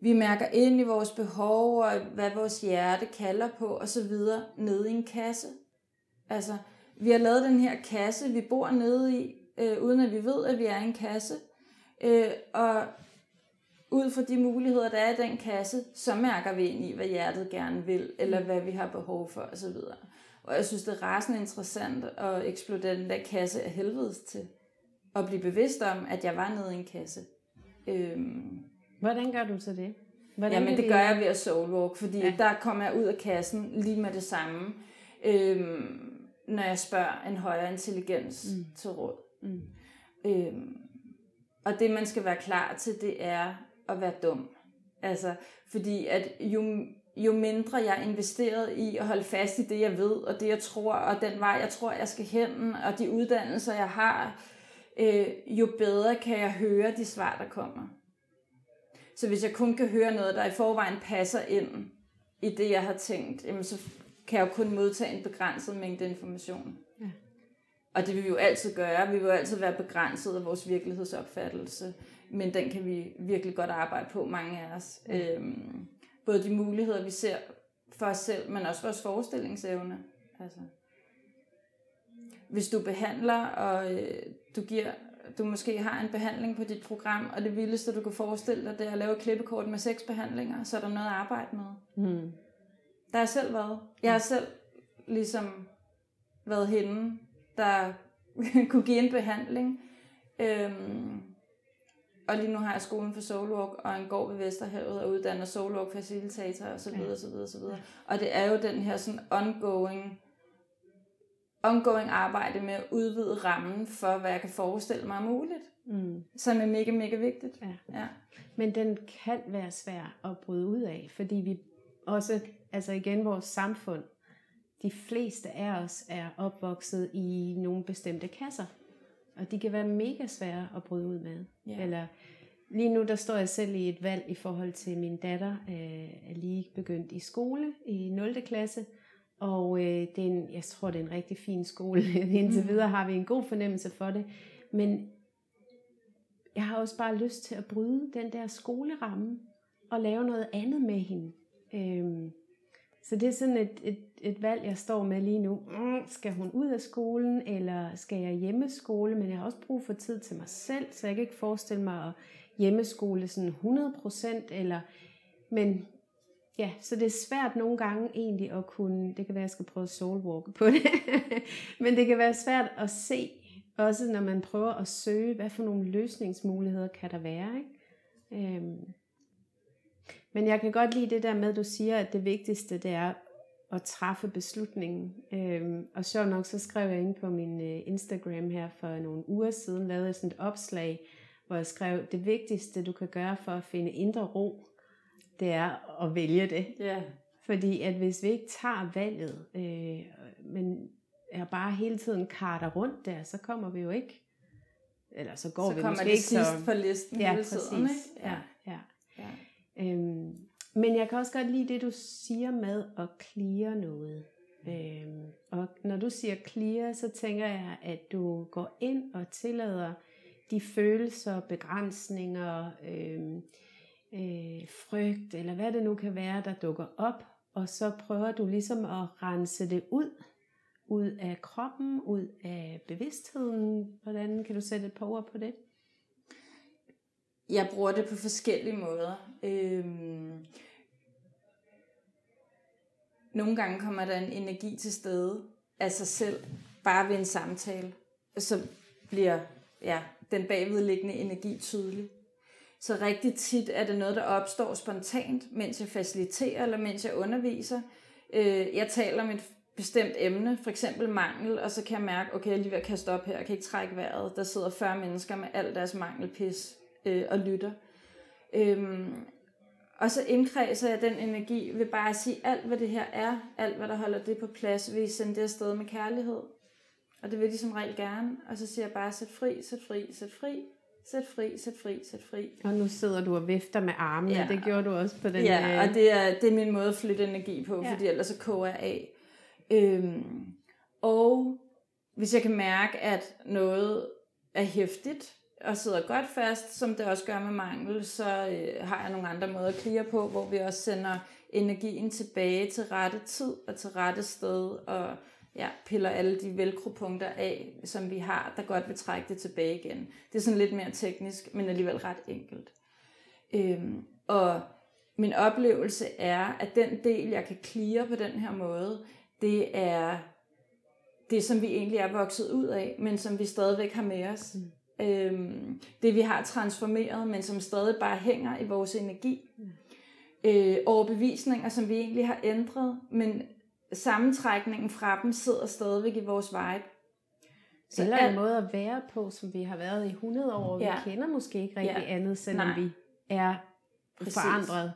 vi mærker ind i vores behov, og hvad vores hjerte kalder på, og så videre, nede i en kasse. Altså, vi har lavet den her kasse, vi bor nede i, øh, uden at vi ved, at vi er en kasse. Øh, og ud fra de muligheder, der er i den kasse, så mærker vi ind i, hvad hjertet gerne vil, eller hvad vi har behov for, osv. Og jeg synes, det er rasende interessant at eksplodere den der kasse af helvedes til. Og blive bevidst om, at jeg var nede i en kasse. Øhm, Hvordan gør du så det? Hvordan Jamen det gør jeg ved at soulwalk, fordi ja. der kommer jeg ud af kassen lige med det samme, øhm, når jeg spørger en højere intelligens mm. til råd. Mm. Øhm, og det man skal være klar til, det er at være dum. Altså, fordi at jo, jo mindre jeg investeret i at holde fast i det, jeg ved, og det, jeg tror, og den vej, jeg tror, jeg skal hen, og de uddannelser, jeg har, øh, jo bedre kan jeg høre de svar, der kommer. Så hvis jeg kun kan høre noget, der i forvejen passer ind i det, jeg har tænkt, jamen så kan jeg jo kun modtage en begrænset mængde information. Ja. Og det vil vi jo altid gøre. Vi vil jo altid være begrænset af vores virkelighedsopfattelse. Men den kan vi virkelig godt arbejde på, mange af os. Ja. Øhm, både de muligheder, vi ser for os selv, men også vores forestillingsevne. Altså. Hvis du behandler, og øh, du giver du måske har en behandling på dit program, og det vildeste, du kan forestille dig, det er at lave et klippekort med seks behandlinger, så er der noget at arbejde med. Mm. Der har selv været. Jeg har selv ligesom været hende, der *laughs* kunne give en behandling. Øhm, og lige nu har jeg skolen for Soulwalk og en gård ved Vesterhavet og uddanner Soulwalk facilitator og så videre, så videre, så videre. Og det er jo den her sådan ongoing ongoing arbejde med at udvide rammen for, hvad jeg kan forestille mig er muligt. Mm. Som er mega, mega vigtigt. Ja. Ja. Men den kan være svær at bryde ud af, fordi vi også, altså igen vores samfund, de fleste af os er opvokset i nogle bestemte kasser. Og de kan være mega svære at bryde ud med. Ja. Eller lige nu der står jeg selv i et valg i forhold til min datter, øh, er lige begyndt i skole i 0. klasse. Og øh, det er en, jeg tror, det er en rigtig fin skole. *laughs* Indtil mm. videre har vi en god fornemmelse for det. Men jeg har også bare lyst til at bryde den der skoleramme og lave noget andet med hende. Øhm, så det er sådan et, et, et valg, jeg står med lige nu. Mm, skal hun ud af skolen, eller skal jeg hjemmeskole? Men jeg har også brug for tid til mig selv, så jeg kan ikke forestille mig at hjemmeskole sådan 100%. Eller, men Ja, så det er svært nogle gange egentlig at kunne, det kan være, at jeg skal prøve soulwalk på det, *laughs* men det kan være svært at se, også når man prøver at søge, hvad for nogle løsningsmuligheder kan der være. Ikke? Øhm. Men jeg kan godt lide det der med, at du siger, at det vigtigste det er at træffe beslutningen. Øhm, og sjovt nok, så skrev jeg ind på min øh, Instagram her for nogle uger siden, lavede jeg sådan et opslag, hvor jeg skrev, det vigtigste du kan gøre for at finde indre ro, det er at vælge det. Ja. Fordi at hvis vi ikke tager valget, øh, men er bare hele tiden karter rundt der, så kommer vi jo ikke, eller så går så vi måske ikke så... på listen ja, hele tiden. Ikke? Ja, ja. ja. Øhm, men jeg kan også godt lide det, du siger med at clear noget. Øhm, og når du siger clear, så tænker jeg, at du går ind og tillader de følelser, begrænsninger, øhm, øh, frygt, eller hvad det nu kan være, der dukker op, og så prøver du ligesom at rense det ud, ud af kroppen, ud af bevidstheden. Hvordan kan du sætte et par ord på det? Jeg bruger det på forskellige måder. Øhm, nogle gange kommer der en energi til stede af sig selv, bare ved en samtale. Så bliver ja, den bagvedliggende energi tydelig. Så rigtig tit er det noget, der opstår spontant, mens jeg faciliterer eller mens jeg underviser. Øh, jeg taler om et bestemt emne, for eksempel mangel, og så kan jeg mærke, okay, jeg er lige ved at kaste op her, jeg kan ikke trække vejret. Der sidder 40 mennesker med al deres mangelpis øh, og lytter. Øhm, og så indkredser jeg den energi ved bare at sige, alt hvad det her er, alt hvad der holder det på plads, vil I sende det afsted med kærlighed. Og det vil de som regel gerne. Og så siger jeg bare, sæt fri, sæt fri, sæt fri. Sæt fri, sæt fri, sæt fri. Og nu sidder du og vifter med armene, ja. det gjorde du også på den Ja, øh, og det er, det er min måde at flytte energi på, ja. fordi ellers så koger jeg af. Øhm, og hvis jeg kan mærke, at noget er hæftigt og sidder godt fast, som det også gør med mangel, så øh, har jeg nogle andre måder at klire på, hvor vi også sender energien tilbage til rette tid og til rette sted, og ja, piller alle de velcro-punkter af, som vi har, der godt vil trække det tilbage igen. Det er sådan lidt mere teknisk, men alligevel ret enkelt. Øhm, og min oplevelse er, at den del, jeg kan klire på den her måde, det er det, som vi egentlig er vokset ud af, men som vi stadigvæk har med os. Mm. Øhm, det, vi har transformeret, men som stadig bare hænger i vores energi. Mm. Øh, overbevisninger, som vi egentlig har ændret, men sammentrækningen fra dem sidder stadigvæk i vores vibe. Så Eller en måde at være på, som vi har været i 100 år. Ja. Vi kender måske ikke rigtig ja. andet, selvom Nej. vi er Præcis. forandret.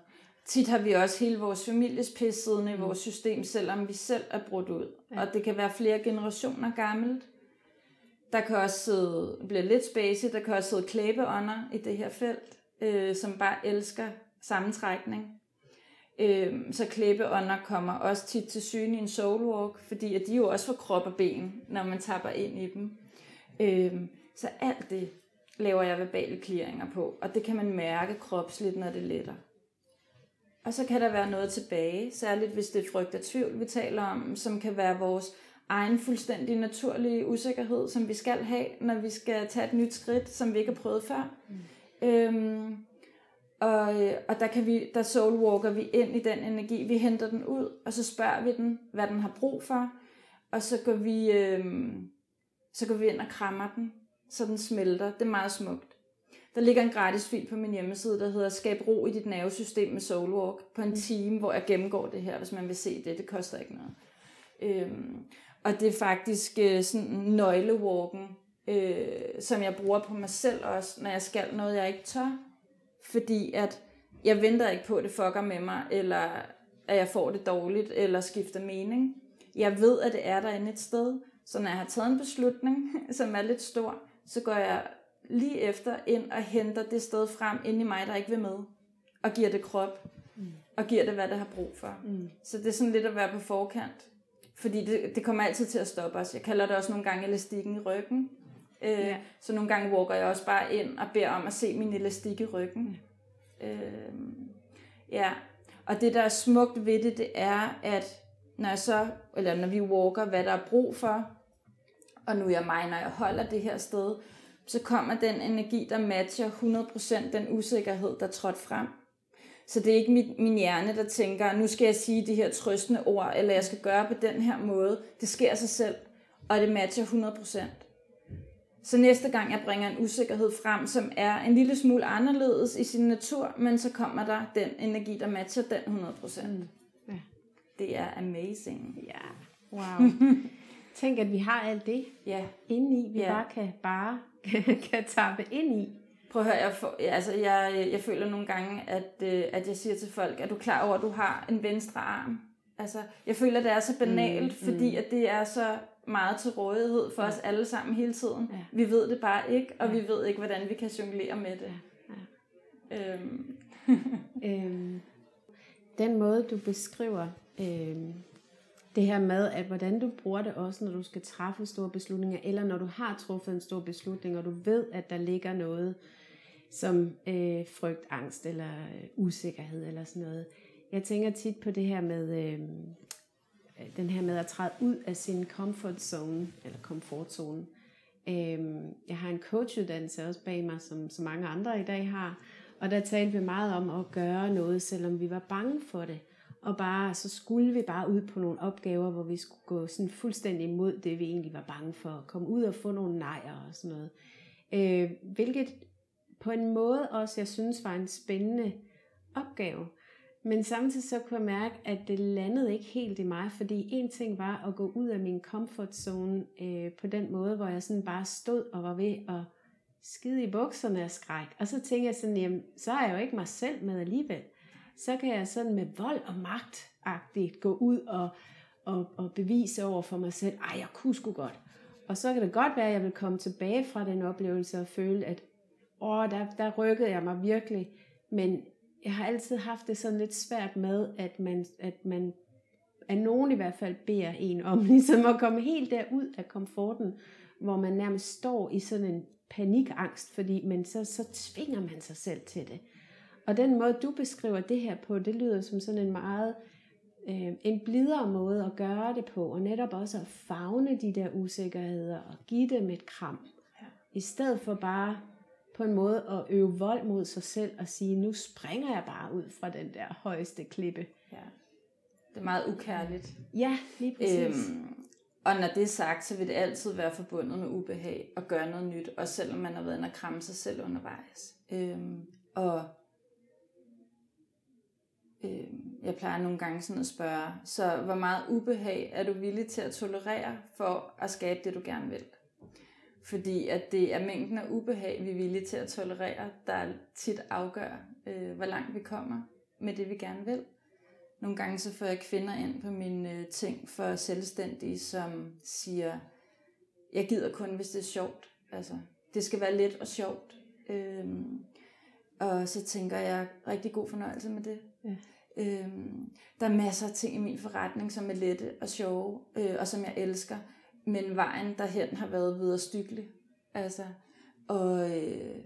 Tit har vi også hele vores families pis siddende mm. i vores system, selvom vi selv er brudt ud. Ja. Og det kan være flere generationer gammelt. Der kan også sidde, bliver lidt spacey, der kan også sidde klæbeånder i det her felt, øh, som bare elsker sammentrækning. Øh, så klæbeånder kommer også tit til syne i en soulwalk, fordi at de jo også får krop og ben, når man tapper ind i dem. Øh, så alt det laver jeg verbale clearinger på, og det kan man mærke kropsligt, når det letter. Og så kan der være noget tilbage, særligt hvis det er frygt og tvivl, vi taler om, som kan være vores egen fuldstændig naturlige usikkerhed, som vi skal have, når vi skal tage et nyt skridt, som vi ikke har prøvet før. Mm. Øhm, og, og der, kan vi, der soulwalker vi ind i den energi, vi henter den ud, og så spørger vi den, hvad den har brug for, og så går vi, øhm, så går vi ind og krammer den, så den smelter. Det er meget smukt. Der ligger en gratis fil på min hjemmeside, der hedder Skab ro i dit nervesystem med Soulwalk på en mm. time, hvor jeg gennemgår det her, hvis man vil se det. Det koster ikke noget. Øhm, og det er faktisk øh, sådan nøglewalken, øh, som jeg bruger på mig selv også, når jeg skal noget, jeg ikke tør. Fordi at jeg venter ikke på, at det fucker med mig, eller at jeg får det dårligt, eller skifter mening. Jeg ved, at det er derinde et sted, så når jeg har taget en beslutning, *laughs* som er lidt stor, så går jeg lige efter ind og henter det sted frem inde i mig, der ikke vil med, og giver det krop, mm. og giver det, hvad det har brug for. Mm. Så det er sådan lidt at være på forkant, fordi det, det kommer altid til at stoppe os. Jeg kalder det også nogle gange elastikken i ryggen. Øh, ja. Så nogle gange walker jeg også bare ind og beder om at se min elastik i ryggen. Øh, ja, og det der er smukt ved det, det er, at når jeg så, eller når vi walker, hvad der er brug for, og nu er jeg mig, når jeg holder det her sted, så kommer den energi, der matcher 100% den usikkerhed, der trådt frem. Så det er ikke min, min hjerne, der tænker, nu skal jeg sige de her trøstende ord, eller jeg skal gøre på den her måde. Det sker sig selv, og det matcher 100%. Så næste gang jeg bringer en usikkerhed frem, som er en lille smule anderledes i sin natur, men så kommer der den energi, der matcher den 100%. Mm. Ja. Det er amazing. Ja, wow. *laughs* Tænk, at vi har alt det ja. indeni, vi ja. bare kan bare *laughs* kan tappe ind i. Prøv at høre, jeg, får, altså jeg, jeg føler nogle gange, at, øh, at jeg siger til folk, at du klar over, at du har en venstre arm? Altså, jeg føler, det er så banalt, mm, fordi mm. at det er så meget til rådighed for ja. os alle sammen hele tiden. Ja. Vi ved det bare ikke, og ja. vi ved ikke, hvordan vi kan jonglere med det. Ja. Ja. Øhm. *laughs* øhm, den måde, du beskriver øhm, det her med, at hvordan du bruger det også, når du skal træffe store beslutninger, eller når du har truffet en stor beslutning, og du ved, at der ligger noget som øh, frygt, angst eller øh, usikkerhed eller sådan noget. Jeg tænker tit på det her med, øh, Øh, den her med at træde ud af sin comfort zone, eller komfortzone. Øh, jeg har en coachuddannelse også bag mig, som så mange andre i dag har, og der talte vi meget om at gøre noget, selvom vi var bange for det og bare, så skulle vi bare ud på nogle opgaver, hvor vi skulle gå sådan fuldstændig imod det, vi egentlig var bange for. Komme ud og få nogle nejer og sådan noget. Øh, hvilket på en måde også, jeg synes, var en spændende opgave. Men samtidig så kunne jeg mærke, at det landede ikke helt i mig, fordi en ting var at gå ud af min comfort zone øh, på den måde, hvor jeg sådan bare stod og var ved at skide i bukserne af skræk. Og så tænkte jeg sådan, jamen, så er jeg jo ikke mig selv med alligevel så kan jeg sådan med vold og magtagtigt gå ud og, og, og bevise over for mig selv, ej, jeg kunne sgu godt. Og så kan det godt være, at jeg vil komme tilbage fra den oplevelse og føle, at åh, der, der rykkede jeg mig virkelig. Men jeg har altid haft det sådan lidt svært med, at man, at man at nogen i hvert fald beder en om *laughs* ligesom at komme helt derud af komforten, hvor man nærmest står i sådan en panikangst, fordi men så, så tvinger man sig selv til det. Og den måde, du beskriver det her på, det lyder som sådan en meget øh, en blidere måde at gøre det på, og netop også at fagne de der usikkerheder og give dem et kram. Ja. I stedet for bare på en måde at øve vold mod sig selv og sige, nu springer jeg bare ud fra den der højeste klippe. Ja. Det er meget ukærligt. Ja, lige præcis. Øhm, og når det er sagt, så vil det altid være forbundet med ubehag at gøre noget nyt, også selvom man har været inde og kramme sig selv undervejs. Øhm, og øh, jeg plejer nogle gange sådan at spørge, så hvor meget ubehag er du villig til at tolerere for at skabe det, du gerne vil? Fordi at det er mængden af ubehag, vi er villige til at tolerere, der tit afgør, øh, hvor langt vi kommer med det, vi gerne vil. Nogle gange så får jeg kvinder ind på mine øh, ting for selvstændige, som siger, jeg gider kun, hvis det er sjovt. Altså, det skal være let og sjovt. Øhm, og så tænker jeg, rigtig god fornøjelse med det. Ja. Øhm, der er masser af ting i min forretning, som er lette og sjove, øh, og som jeg elsker. Men vejen derhen har været videre stykkelig. Altså, og, øh,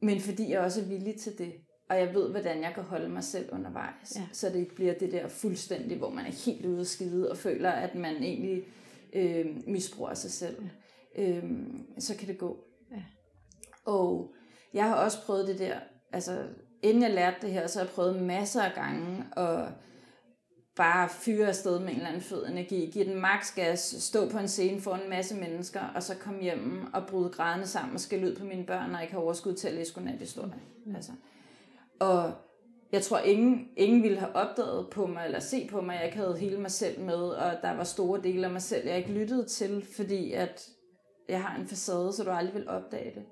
men fordi jeg også er villig til det, og jeg ved, hvordan jeg kan holde mig selv undervejs, ja. så det ikke bliver det der fuldstændig, hvor man er helt ude af skide, og føler, at man egentlig øh, misbruger sig selv. Ja. Øh, så kan det gå. Ja. Og jeg har også prøvet det der, altså inden jeg lærte det her, så har jeg prøvet masser af gange at bare fyre afsted med en eller anden fed energi, give den max gas, stå på en scene for en masse mennesker, og så komme hjem og bryde grædende sammen og skælde ud på mine børn, og ikke have overskud til at læse godnat-historie. Mm. Altså. Og jeg tror, ingen, ingen ville have opdaget på mig, eller se på mig, at jeg ikke havde hele mig selv med, og der var store dele af mig selv, jeg ikke lyttede til, fordi at jeg har en facade, så du aldrig vil opdage det.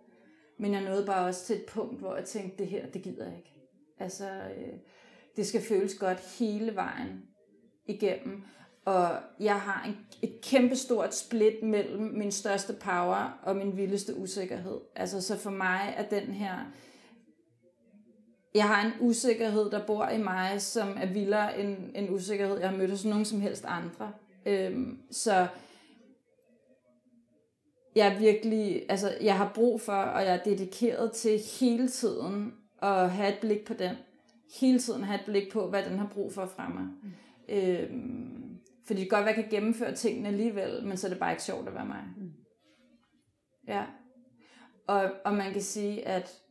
Men jeg nåede bare også til et punkt, hvor jeg tænkte, det her, det gider jeg ikke. Altså, øh, det skal føles godt hele vejen igennem. Og jeg har en, et kæmpestort split mellem min største power og min vildeste usikkerhed. Altså, så for mig er den her... Jeg har en usikkerhed, der bor i mig, som er vildere end en usikkerhed, jeg har mødt hos nogen som helst andre. Øhm, så jeg er virkelig, altså jeg har brug for, og jeg er dedikeret til hele tiden at have et blik på den. Hele tiden have et blik på, hvad den har brug for fra mig. Mm. Øhm, fordi det kan godt være, at jeg kan gennemføre tingene alligevel, men så er det bare ikke sjovt at være mig. Mm. Ja. Og, og man kan sige, at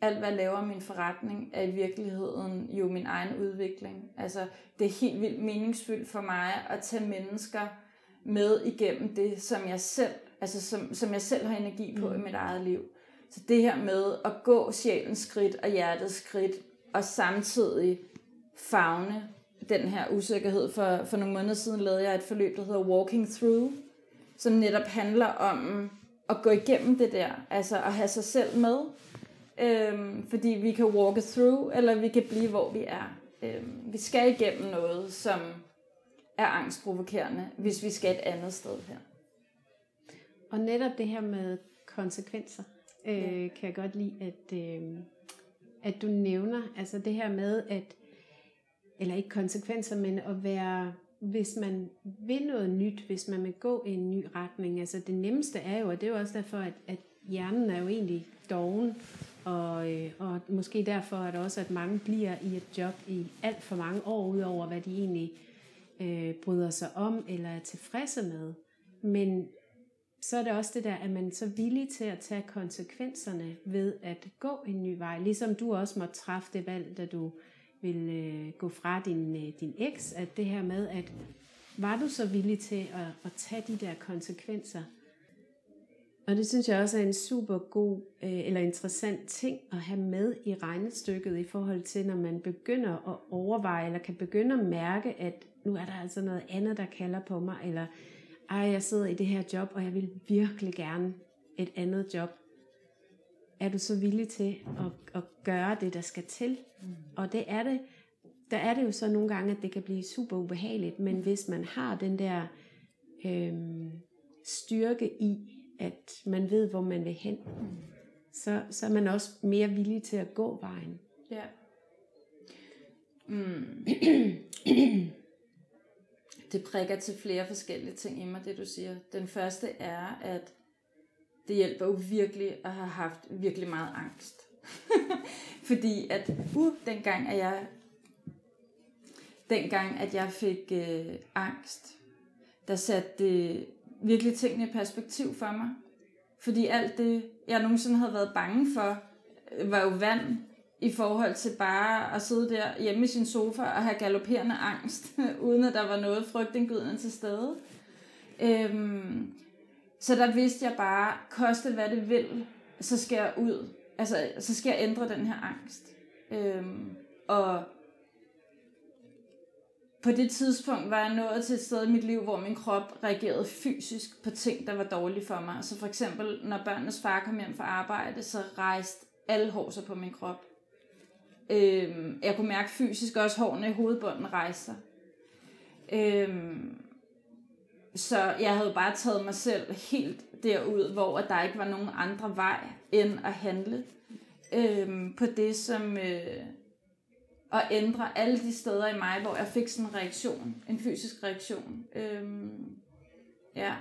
alt hvad jeg laver min forretning, er i virkeligheden jo min egen udvikling. Altså, det er helt vildt meningsfyldt for mig at tage mennesker, med igennem det, som jeg selv, altså som, som jeg selv har energi på mm. i mit eget liv. Så det her med at gå sjælens skridt og hjertets skridt, og samtidig fagne den her usikkerhed. For, for nogle måneder siden lavede jeg et forløb, der hedder Walking Through, som netop handler om at gå igennem det der, altså at have sig selv med. Øhm, fordi vi kan walk through, eller vi kan blive, hvor vi er. Øhm, vi skal igennem noget, som er angstprovokerende, hvis vi skal et andet sted her. Og netop det her med konsekvenser, øh, ja. kan jeg godt lide, at, øh, at du nævner, altså det her med, at, eller ikke konsekvenser, men at være, hvis man vil noget nyt, hvis man vil gå i en ny retning, altså det nemmeste er jo, og det er jo også derfor, at, at hjernen er jo egentlig doven, og, øh, og måske derfor er det også, at mange bliver i et job i alt for mange år, udover hvad de egentlig øh, bryder sig om eller er tilfredse med. Men så er det også det der, at man er så villig til at tage konsekvenserne ved at gå en ny vej. Ligesom du også må træffe det valg, da du vil øh, gå fra din, øh, din eks, at det her med, at var du så villig til at, at tage de der konsekvenser? Og det synes jeg også er en super god øh, eller interessant ting at have med i regnestykket i forhold til, når man begynder at overveje eller kan begynde at mærke, at nu er der altså noget andet, der kalder på mig, eller ej, jeg sidder i det her job, og jeg vil virkelig gerne et andet job. Er du så villig til at, at gøre det, der skal til? Mm. Og det er det, der er det jo så nogle gange, at det kan blive super ubehageligt, men hvis man har den der øhm, styrke i, at man ved, hvor man vil hen, mm. så, så er man også mere villig til at gå vejen. Ja. Mm. det prikker til flere forskellige ting i mig, det du siger. Den første er, at det hjælper jo virkelig at have haft virkelig meget angst. *laughs* Fordi at, uh, dengang at jeg, dengang at jeg fik øh, angst, der satte det virkelig tingene i perspektiv for mig. Fordi alt det, jeg nogensinde havde været bange for, øh, var jo vand i forhold til bare at sidde der hjemme i sin sofa og have galopperende angst, *laughs* uden at der var noget frygtindgydende til stede. Øhm, så der vidste jeg bare, koste hvad det vil, så skal jeg ud. Altså, så skal jeg ændre den her angst. Øhm, og på det tidspunkt var jeg nået til et sted i mit liv, hvor min krop reagerede fysisk på ting, der var dårlige for mig. Så for eksempel, når børnenes far kom hjem fra arbejde, så rejste alle hår sig på min krop. Øhm, jeg kunne mærke fysisk også hårene i hovedbunden rejste sig. Øhm, så jeg havde bare taget mig selv helt derud, hvor der ikke var nogen andre vej end at handle øhm, på det, som... Øh, at ændre alle de steder i mig, hvor jeg fik sådan en reaktion, en fysisk reaktion. Øhm, ja.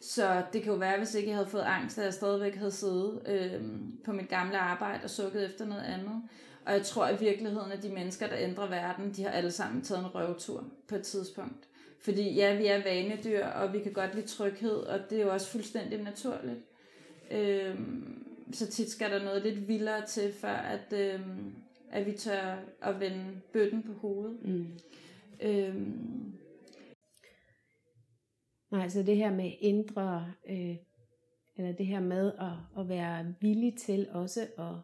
Så det kan jo være, hvis ikke jeg havde fået angst, at jeg stadigvæk havde siddet øhm, på mit gamle arbejde og sukket efter noget andet. Og jeg tror i virkeligheden, at de mennesker, der ændrer verden, de har alle sammen taget en røvetur på et tidspunkt. Fordi ja, vi er vanedyr, og vi kan godt lide tryghed, og det er jo også fuldstændig naturligt. Øhm, så tit skal der noget lidt vildere til, før at, øhm, at vi tør at vende bøtten på hovedet. Mm. Øhm. Nej, så det her med indre, øh, eller det her med at, at være villig til også at,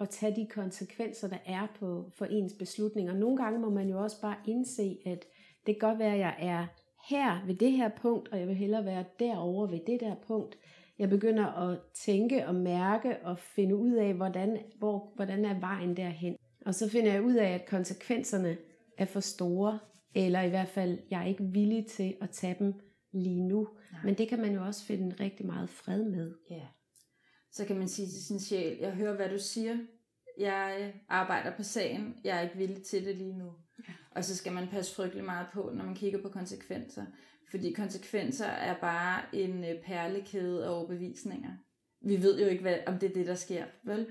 at tage de konsekvenser, der er på, for ens beslutninger. Nogle gange må man jo også bare indse, at det kan godt være, at jeg er her ved det her punkt, og jeg vil hellere være derover ved det der punkt. Jeg begynder at tænke og mærke og finde ud af, hvordan, hvor, hvordan er vejen derhen. Og så finder jeg ud af, at konsekvenserne er for store, eller i hvert fald, jeg er ikke villig til at tage dem lige nu. Nej. Men det kan man jo også finde rigtig meget fred med. Ja. Så kan man sige til sin sjæl, jeg hører, hvad du siger. Jeg arbejder på sagen. Jeg er ikke villig til det lige nu. Og så skal man passe frygtelig meget på, når man kigger på konsekvenser. Fordi konsekvenser er bare en øh, perlekæde af overbevisninger. Vi ved jo ikke, hvad, om det er det, der sker, vel?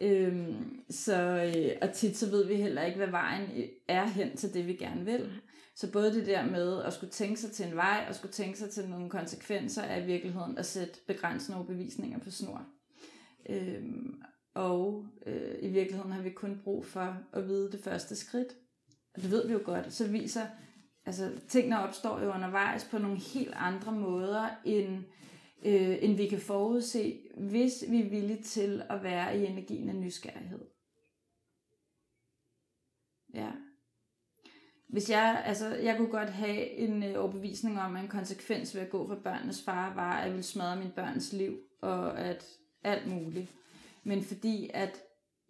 Øhm, så, øh, og tit så ved vi heller ikke, hvad vejen øh, er hen til det, vi gerne vil. Så både det der med at skulle tænke sig til en vej, og skulle tænke sig til nogle konsekvenser, er i virkeligheden at sætte begrænsende overbevisninger på snor. Øhm, og øh, i virkeligheden har vi kun brug for at vide det første skridt. Og det ved vi jo godt. Så viser, altså tingene opstår jo undervejs på nogle helt andre måder, end, øh, end vi kan forudse, hvis vi er villige til at være i energien af nysgerrighed. Ja. Hvis jeg, altså, jeg kunne godt have en øh, overbevisning om, at en konsekvens ved at gå for børnenes far var, at jeg ville smadre min børns liv, og at alt muligt. Men fordi at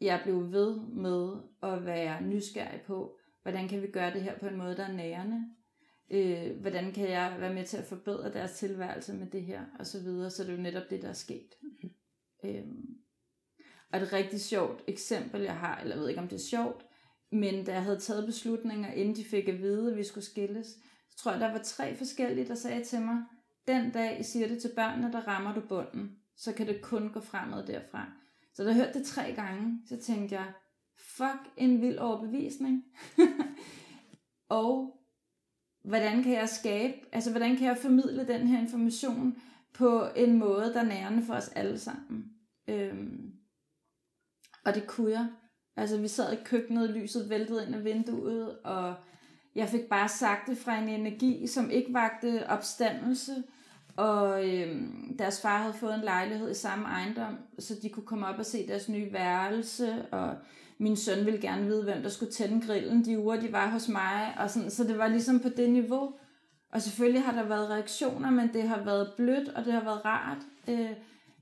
jeg blev ved med at være nysgerrig på, hvordan kan vi gøre det her på en måde, der er nærende, øh, hvordan kan jeg være med til at forbedre deres tilværelse med det her, og så videre, så det er jo netop det, der er sket. Mm. Øhm, og et rigtig sjovt eksempel, jeg har, eller jeg ved ikke, om det er sjovt, men da jeg havde taget beslutninger, inden de fik at vide, at vi skulle skilles, så tror jeg, der var tre forskellige, der sagde til mig, den dag I siger det til børnene, der rammer du bunden, så kan det kun gå fremad derfra. Så da jeg hørte det tre gange, så tænkte jeg, fuck en vild overbevisning. *laughs* og hvordan kan jeg skabe, altså hvordan kan jeg formidle den her information på en måde, der er nærende for os alle sammen. Øhm, og det kunne jeg. Altså vi sad i køkkenet, lyset væltede ind af vinduet, og jeg fik bare sagt det fra en energi, som ikke vagte opstandelse, og øhm, deres far havde fået en lejlighed i samme ejendom, så de kunne komme op og se deres nye værelse, og min søn ville gerne vide, hvem der skulle tænde grillen de uger, de var hos mig. Og sådan, så det var ligesom på det niveau. Og selvfølgelig har der været reaktioner, men det har været blødt, og det har været rart. Øh,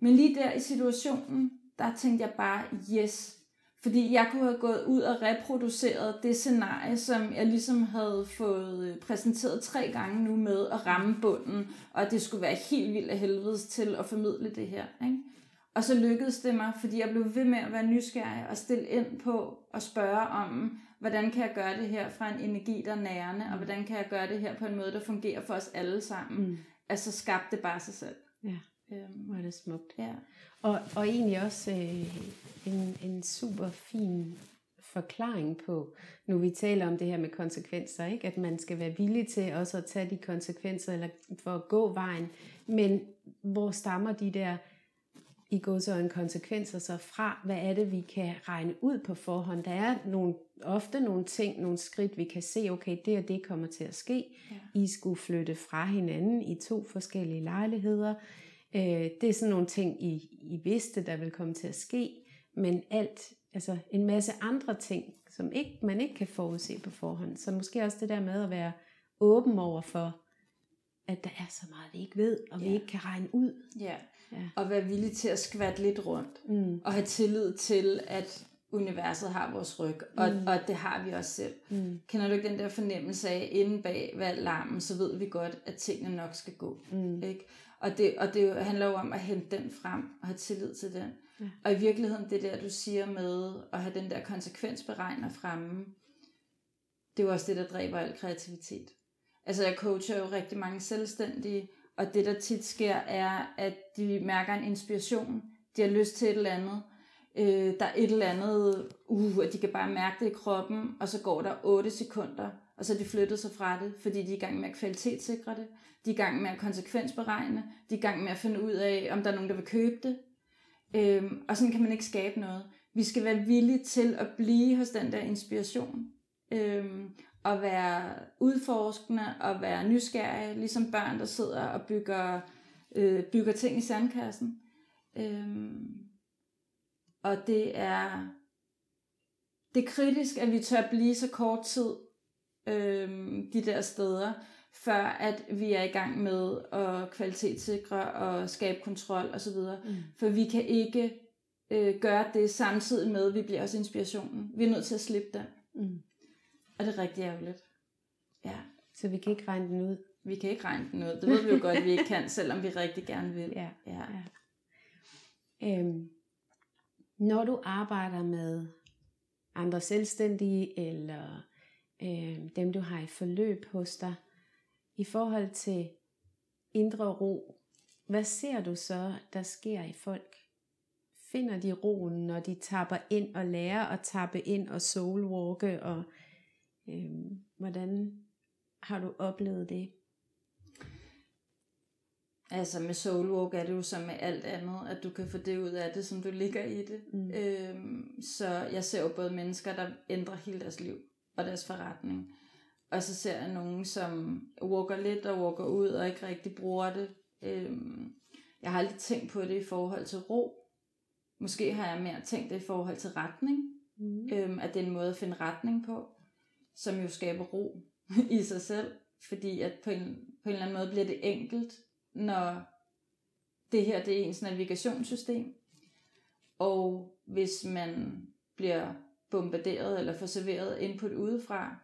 men lige der i situationen, der tænkte jeg bare, yes. Fordi jeg kunne have gået ud og reproduceret det scenarie, som jeg ligesom havde fået øh, præsenteret tre gange nu med at ramme bunden, og at det skulle være helt vildt af helvedes til at formidle det her. Ikke? Og så lykkedes det mig, fordi jeg blev ved med at være nysgerrig og stille ind på og spørge om, hvordan kan jeg gøre det her fra en energi, der er nærende, og hvordan kan jeg gøre det her på en måde, der fungerer for os alle sammen. Mm. Altså skabte det bare sig selv. Ja, øhm, hvor er det smukt. Ja. Og, og egentlig også øh, en, en super fin forklaring på, nu vi taler om det her med konsekvenser, ikke? at man skal være villig til også at tage de konsekvenser, eller for at gå vejen, men hvor stammer de der i en konsekvenser så fra, hvad er det, vi kan regne ud på forhånd. Der er nogle, ofte nogle ting, nogle skridt, vi kan se, okay, det og det kommer til at ske. Ja. I skulle flytte fra hinanden i to forskellige lejligheder. Øh, det er sådan nogle ting, I, I vidste, der vil komme til at ske. Men alt, altså en masse andre ting, som ikke, man ikke kan forudse på forhånd. Så måske også det der med at være åben over for, at der er så meget, vi ikke ved, og ja. vi ikke kan regne ud. Ja, ja. og være villig til at skvatte lidt rundt, mm. og have tillid til, at universet har vores ryg, og, mm. og det har vi også selv. Mm. Kender du ikke den der fornemmelse af, inde bag hver larmen, så ved vi godt, at tingene nok skal gå. Mm. Ikke? Og, det, og det handler jo om at hente den frem, og have tillid til den. Ja. Og i virkeligheden, det der, du siger med at have den der konsekvensberegner fremme, det er jo også det, der dræber al kreativitet. Altså jeg coacher jo rigtig mange selvstændige, og det der tit sker er, at de mærker en inspiration. De har lyst til et eller andet. Øh, der er et eller andet, uh, at de kan bare mærke det i kroppen, og så går der 8 sekunder, og så er de flyttet sig fra det, fordi de er i gang med at kvalitetssikre det. De er i gang med at konsekvensberegne. De er i gang med at finde ud af, om der er nogen, der vil købe det. Øh, og sådan kan man ikke skabe noget. Vi skal være villige til at blive hos den der inspiration. Øhm, at være udforskende og være nysgerrige, ligesom børn, der sidder og bygger, øh, bygger ting i sandkassen. Øhm, og det er, det er kritisk, at vi tør blive så kort tid øhm, de der steder, før at vi er i gang med at kvalitetssikre og skabe kontrol osv. Mm. For vi kan ikke øh, gøre det samtidig med, at vi bliver også inspirationen. Vi er nødt til at slippe den. Mm. Og det er rigtig ærgerligt. Ja. Så vi kan ikke regne den ud? Vi kan ikke regne den ud. Det ved vi jo godt, vi ikke kan, selvom vi rigtig gerne vil. *laughs* Ja. ja. ja. Øhm, når du arbejder med andre selvstændige, eller øhm, dem du har i forløb hos dig, i forhold til indre ro, hvad ser du så, der sker i folk? Finder de roen, når de tapper ind og lærer at tappe ind og soulwalke og Øhm, hvordan har du oplevet det? Altså med soulwalk er det jo som med alt andet, at du kan få det ud af det, som du ligger i det. Mm. Øhm, så jeg ser jo både mennesker, der ændrer hele deres liv og deres forretning. Og så ser jeg nogen, som walker lidt og walker ud og ikke rigtig bruger det. Øhm, jeg har aldrig tænkt på det i forhold til ro. Måske har jeg mere tænkt det i forhold til retning. Mm. Øhm, at det er en måde at finde retning på som jo skaber ro *laughs* i sig selv, fordi at på en, på en eller anden måde bliver det enkelt, når det her det er ens navigationssystem. Og hvis man bliver bombarderet eller får serveret input udefra,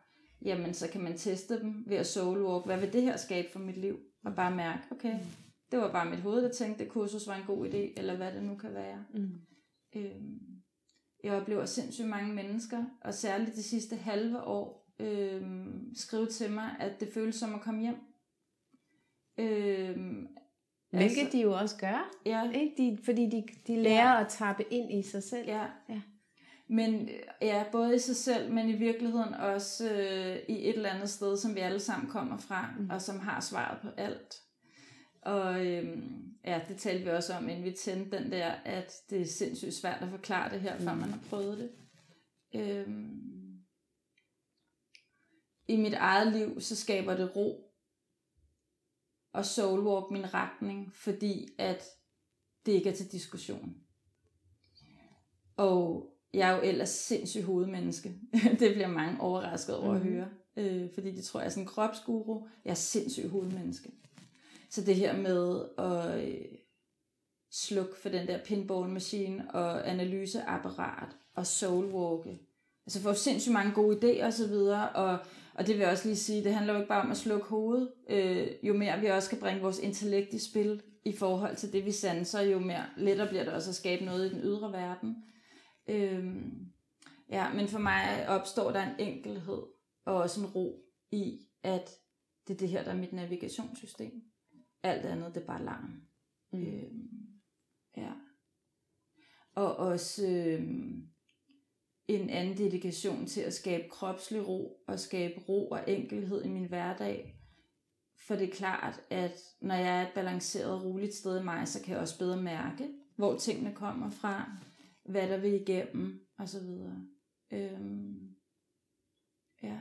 jamen så kan man teste dem ved at soulwalk. Hvad vil det her skabe for mit liv? Og bare mærke, okay, det var bare mit hoved, der tænkte, at kursus var en god idé, eller hvad det nu kan være. Mm. Øhm, jeg oplever sindssygt mange mennesker, og særligt de sidste halve år, øh, skrive til mig, at det føles som at komme hjem. Øh, Hvilket altså, de jo også gør, ja. ikke? De, fordi de, de lærer ja. at tappe ind i sig selv. Ja. ja. Men ja, både i sig selv, men i virkeligheden også øh, i et eller andet sted, som vi alle sammen kommer fra, mm. og som har svaret på alt. Og øhm, ja, det talte vi også om, inden vi tændte den der, at det er sindssygt svært at forklare det her, før mm. man har prøvet det. Øhm, i mit eget liv, så skaber det ro og soulwalk min retning, fordi at det ikke er til diskussion. Og jeg er jo ellers sindssygt hovedmenneske. *laughs* det bliver mange overrasket over at mhm. høre. Øh, fordi de tror, jeg er sådan en kropsguru. Jeg er sindssygt hovedmenneske. Så det her med at øh, slukke for den der pinball machine og analyseapparat og soulwalke, altså får sindssygt mange gode idéer osv., og, og det vil jeg også lige sige, det handler jo ikke bare om at slukke hovedet. Øh, jo mere vi også kan bringe vores intellekt i spil i forhold til det, vi sanser, jo mere lettere bliver det også at skabe noget i den ydre verden. Øh, ja, men for mig opstår der en enkelhed og også en ro i, at det er det her, der er mit navigationssystem. Alt andet, det er bare larm. Mm. Øh, ja. Og også øh, en anden dedikation til at skabe kropslig ro og skabe ro og enkelhed i min hverdag. For det er klart, at når jeg er et balanceret og roligt sted i mig, så kan jeg også bedre mærke, hvor tingene kommer fra, hvad der vil igennem osv. Øhm, ja.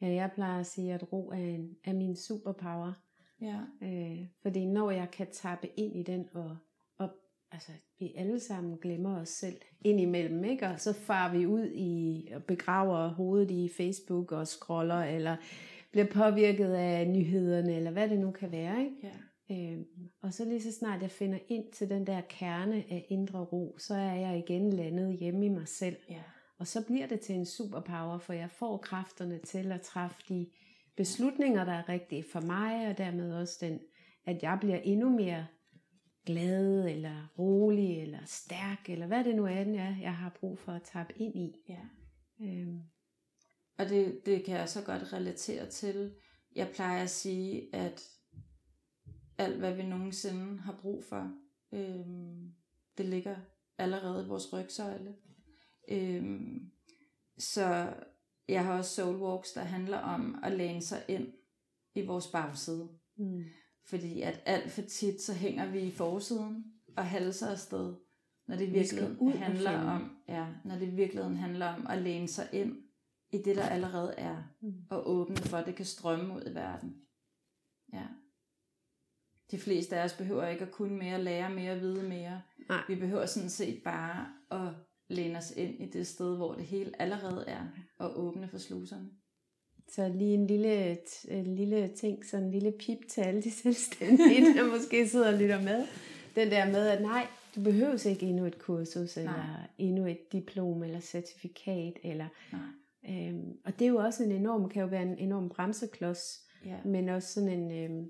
Ja, jeg plejer at sige, at ro er, en, er min superpower. Ja. Øh, fordi når jeg kan tappe ind i den, og, og altså, vi alle sammen glemmer os selv indimellem, ikke? og så far vi ud i og begraver hovedet i Facebook og scroller, eller bliver påvirket af nyhederne, eller hvad det nu kan være. Ikke? ja. Øh, og så lige så snart jeg finder ind til den der kerne af indre ro, så er jeg igen landet hjemme i mig selv. ja. Og så bliver det til en superpower, for jeg får kræfterne til at træffe de beslutninger, der er rigtige for mig, og dermed også den, at jeg bliver endnu mere glad, eller rolig, eller stærk, eller hvad det nu er, jeg, jeg har brug for at tappe ind i. ja. Øhm, Og det, det kan jeg så godt relatere til. Jeg plejer at sige, at alt hvad vi nogensinde har brug for, øhm, det ligger allerede i vores rygsøjle. Øhm, så jeg har også soul walks, der handler om at læne sig ind i vores bagside. mm, Fordi at alt for tit, så hænger vi i forsiden og halser afsted, når det Vi virkelig og handler om, ja, når det virkelig handler om at læne sig ind i det, der allerede er, Mm. og åbne for, at det kan strømme ud i verden. Ja. De fleste af os behøver ikke at kunne mere, lære mere, vide mere. Nej. Vi behøver sådan set bare at læne os ind i det sted, hvor det hele allerede er, og åbne for sluserne. Så lige en lille, en lille ting, sådan en lille pip til alle de *laughs* selvstændige, der måske sidder og lytter med. Den der med, at nej, du behøver ikke endnu et kursus, eller endnu et diplom, eller certifikat, eller... Nej. Øhm, og det er jo også en enorm, kan jo være en enorm bremseklods, Ja. men også sådan en, øhm,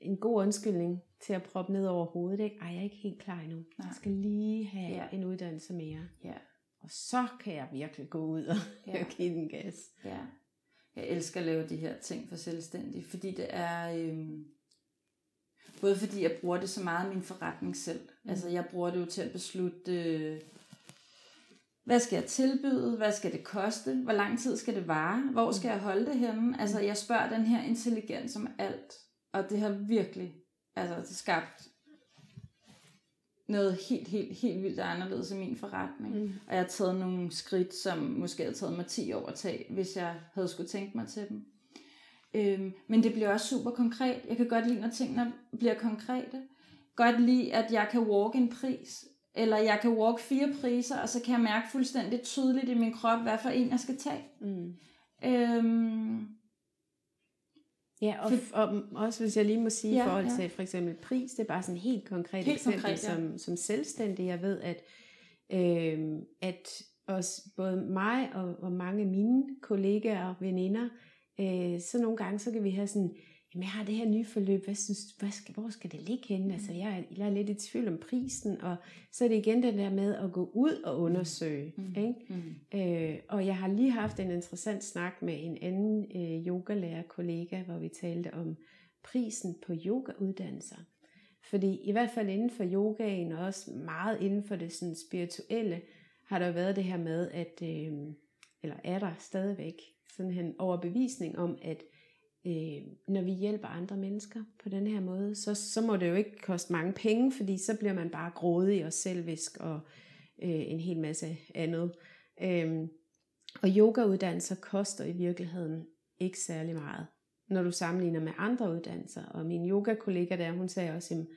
en god undskyldning til at proppe ned over hovedet. Ikke? Ej, jeg er ikke helt klar endnu. Nej. Jeg skal lige have ja. en uddannelse mere. Ja. Og så kan jeg virkelig gå ud og, *laughs* Ja. *laughs* give den gas. Ja. Jeg elsker at lave de her ting for selvstændige, fordi det er... Øhm, både fordi jeg bruger det så meget i min forretning selv. Mm. Altså jeg bruger det jo til at beslutte, øh, hvad skal jeg tilbyde, hvad skal det koste, hvor lang tid skal det vare, hvor skal jeg holde det henne. Altså jeg spørger den her intelligens om alt, og det har virkelig altså, skabt noget helt, helt, helt vildt anderledes i min forretning. Mm. Og jeg har taget nogle skridt, som måske havde taget mig 10 år at tage, hvis jeg havde skulle tænke mig til dem. Øhm, men det bliver også super konkret. Jeg kan godt lide, når tingene bliver konkrete. Godt lide, at jeg kan walk en pris, eller jeg kan walk fire priser, og så kan jeg mærke fuldstændig tydeligt i min krop, hvad for en jeg skal tage. Mm. Øhm, Ja, og, og også hvis jeg lige må sige Ja, ja, i forhold ja. til for eksempel pris, det er bare sådan et helt konkret Helt eksempel konkret, ja. som, som selvstændig. Jeg ved, at, øh, at også både mig og, og mange af mine kollegaer og veninder, øh, så nogle gange, så kan vi have sådan, jamen jeg har det her nye forløb, hvad synes, hvad skal, hvor skal det ligge henne? Altså jeg, er- jeg er lidt i tvivl om prisen, og så er det igen den der med at gå ud og undersøge. Mm. Ikke? mm, Øh, og jeg har lige haft en interessant snak med en anden øh, yogalærer kollega, hvor vi talte om prisen på yogauddannelser. Fordi i hvert fald inden for yogaen, og også meget inden for det sådan, spirituelle, har der været det her med, at, øh, eller er der stadigvæk, sådan en overbevisning om, at øh, når vi hjælper andre mennesker på den her måde, så, så må det jo ikke koste mange penge, fordi så bliver man bare grådig og selvisk og øh, en hel masse andet. Øhm, og yogauddannelser koster i virkeligheden ikke særlig meget, når du sammenligner med andre uddannelser. Og min yogakollega der, hun sagde også, jamen,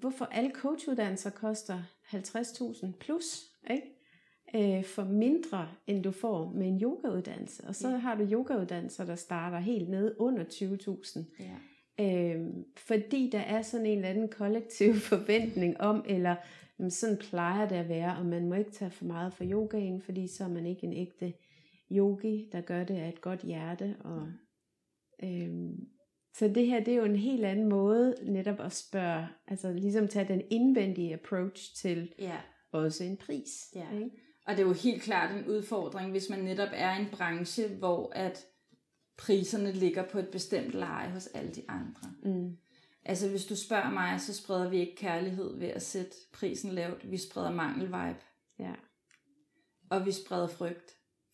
hvorfor alle coachuddannelser koster 50.000 plus, ikke? Øh, for mindre end du får med en yogauddannelse. Og så Ja. har du yogauddannelser, der starter helt nede under 20.000. ja. Øhm, fordi der er sådan en eller anden kollektiv *laughs* forventning om, eller men sådan plejer det at være, og man må ikke tage for meget for yogaen, fordi så er man ikke en ægte yogi, der gør det af et godt hjerte. Og, øhm, så det her, det er jo en helt anden måde netop at spørge, altså ligesom tage den indvendige approach til Ja. også en pris. Ja. Ikke? Og det er jo helt klart en udfordring, hvis man netop er i en branche, hvor at priserne ligger på et bestemt leje hos alle de andre. Mm. Altså hvis du spørger mig, så spreder vi ikke kærlighed ved at sætte prisen lavt. Vi spreder mangelvibe, Ja. og vi spreder frygt.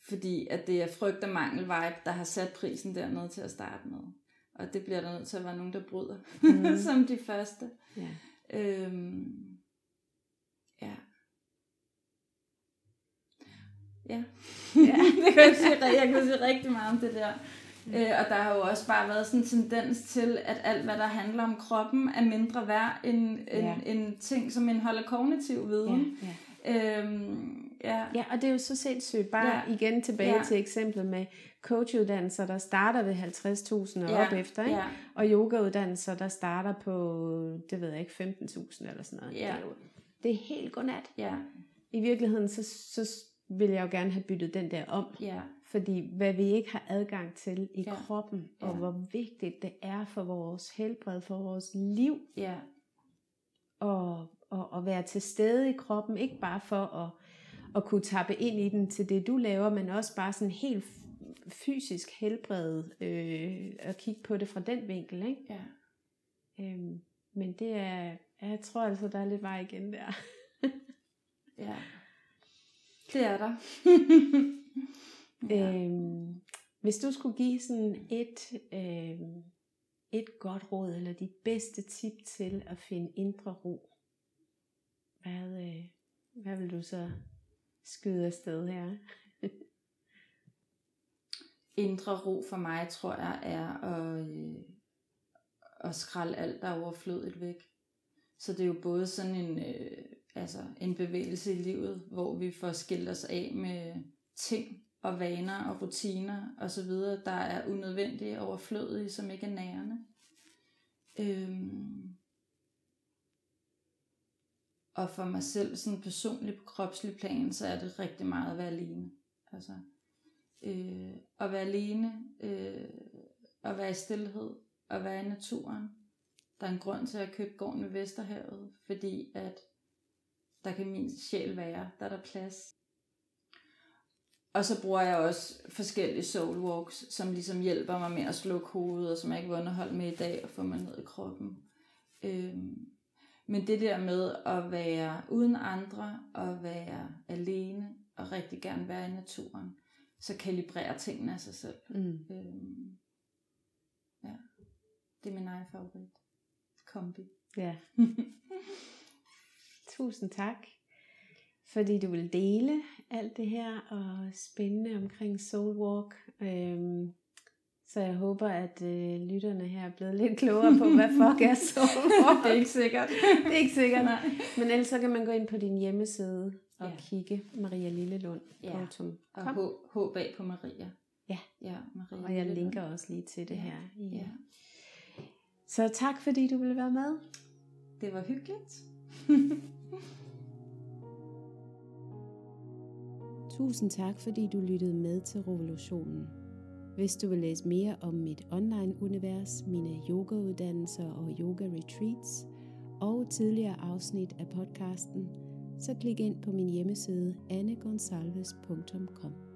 Fordi at det er frygt og mangelvibe, der har sat prisen dernede til at starte med. Og det bliver der nødt til at være nogen, der bryder, mm. *laughs* som de første. ja. Øhm, ja. Ja. Ja. *laughs* det kan jeg, sige, jeg kan sige rigtig meget om det der. Øh, og der har jo også bare været sådan en tendens til, at alt hvad der handler om kroppen, er mindre værd end, end, Ja. end ting, som indeholder kognitiv viden. Ja, Øhm, ja. Ja, og det er jo så sindssygt. Bare Ja. ja. igen tilbage Ja. ja. til eksemplet med coachuddannelser, der starter ved 50.000 og Ja. op efter, ikke? Ja. og yogauddannelser, der starter på, det ved jeg ikke, 15.000 eller sådan noget. Ja. Er det er helt godnat. Ja. I virkeligheden, så, så vil jeg jo gerne have byttet den der om. Ja. Fordi hvad vi ikke har adgang til i Ja. kroppen, og Ja. hvor vigtigt det er for vores helbred, for vores liv, Ja. og, og, og være til stede i kroppen, ikke bare for at, at kunne tappe ind i den til det, du laver, men også bare sådan helt fysisk helbredet, øh, at kigge på det fra den vinkel. Ikke? Ja. Øhm, men det er, jeg tror altså, der er lidt vej igen der. Ja. *laughs* Det er der. *laughs* Ja. Øhm, hvis du skulle give sådan et, øhm, et godt råd, eller dit bedste tip til at finde indre ro, hvad, øh, hvad vil du så skyde afsted her? *laughs* Indre ro for mig, tror jeg, er at, øh, at skralde alt, der er overflødigt væk. Så det er jo både sådan en, øh, altså en bevægelse i livet, hvor vi får skilt os af med ting og vaner og rutiner og så videre, der er unødvendige og overflødige, som ikke er nærende. Øhm. Og for mig selv, sådan personligt på kropslig plan, så er det rigtig meget at være alene. Altså, øh, at være alene, øh, at være i stillhed, at være i naturen. Der er en grund til at købe gården ved Vesterhavet, fordi at der kan min sjæl være, der er der plads. Og så bruger jeg også forskellige soul walks, som ligesom hjælper mig med at slukke hovedet, og som jeg ikke vil underholde med i dag, og få mig ned i kroppen. Øhm, men det der med at være uden andre, og være alene, og rigtig gerne være i naturen, så kalibrerer tingene af sig selv. Mm. Øhm, ja, det er min egen favorit. Kombi. Ja. *laughs* Tusind tak, fordi du vil dele alt det her og spændende omkring Soul Walk. Øhm, så jeg håber, at øh, lytterne her er blevet lidt klogere på, hvad fuck er *laughs* Soul Walk. det er ikke sikkert. *laughs* det er ikke sikkert. Nej. Men ellers så kan man gå ind på din hjemmeside og Ja. ja. kigge marialillelund.com. Ja. Og H, H bag på Maria. Ja. Ja, Maria. Og jeg linker også lige til det Ja. her. I, Ja, Så tak, fordi du ville være med. det var hyggeligt. *laughs* Tusind tak, fordi du lyttede med til Revolutionen. Hvis du vil læse mere om mit online-univers, mine yogauddannelser og yoga-retreats og tidligere afsnit af podcasten, så klik ind på min hjemmeside annegonsalves.com.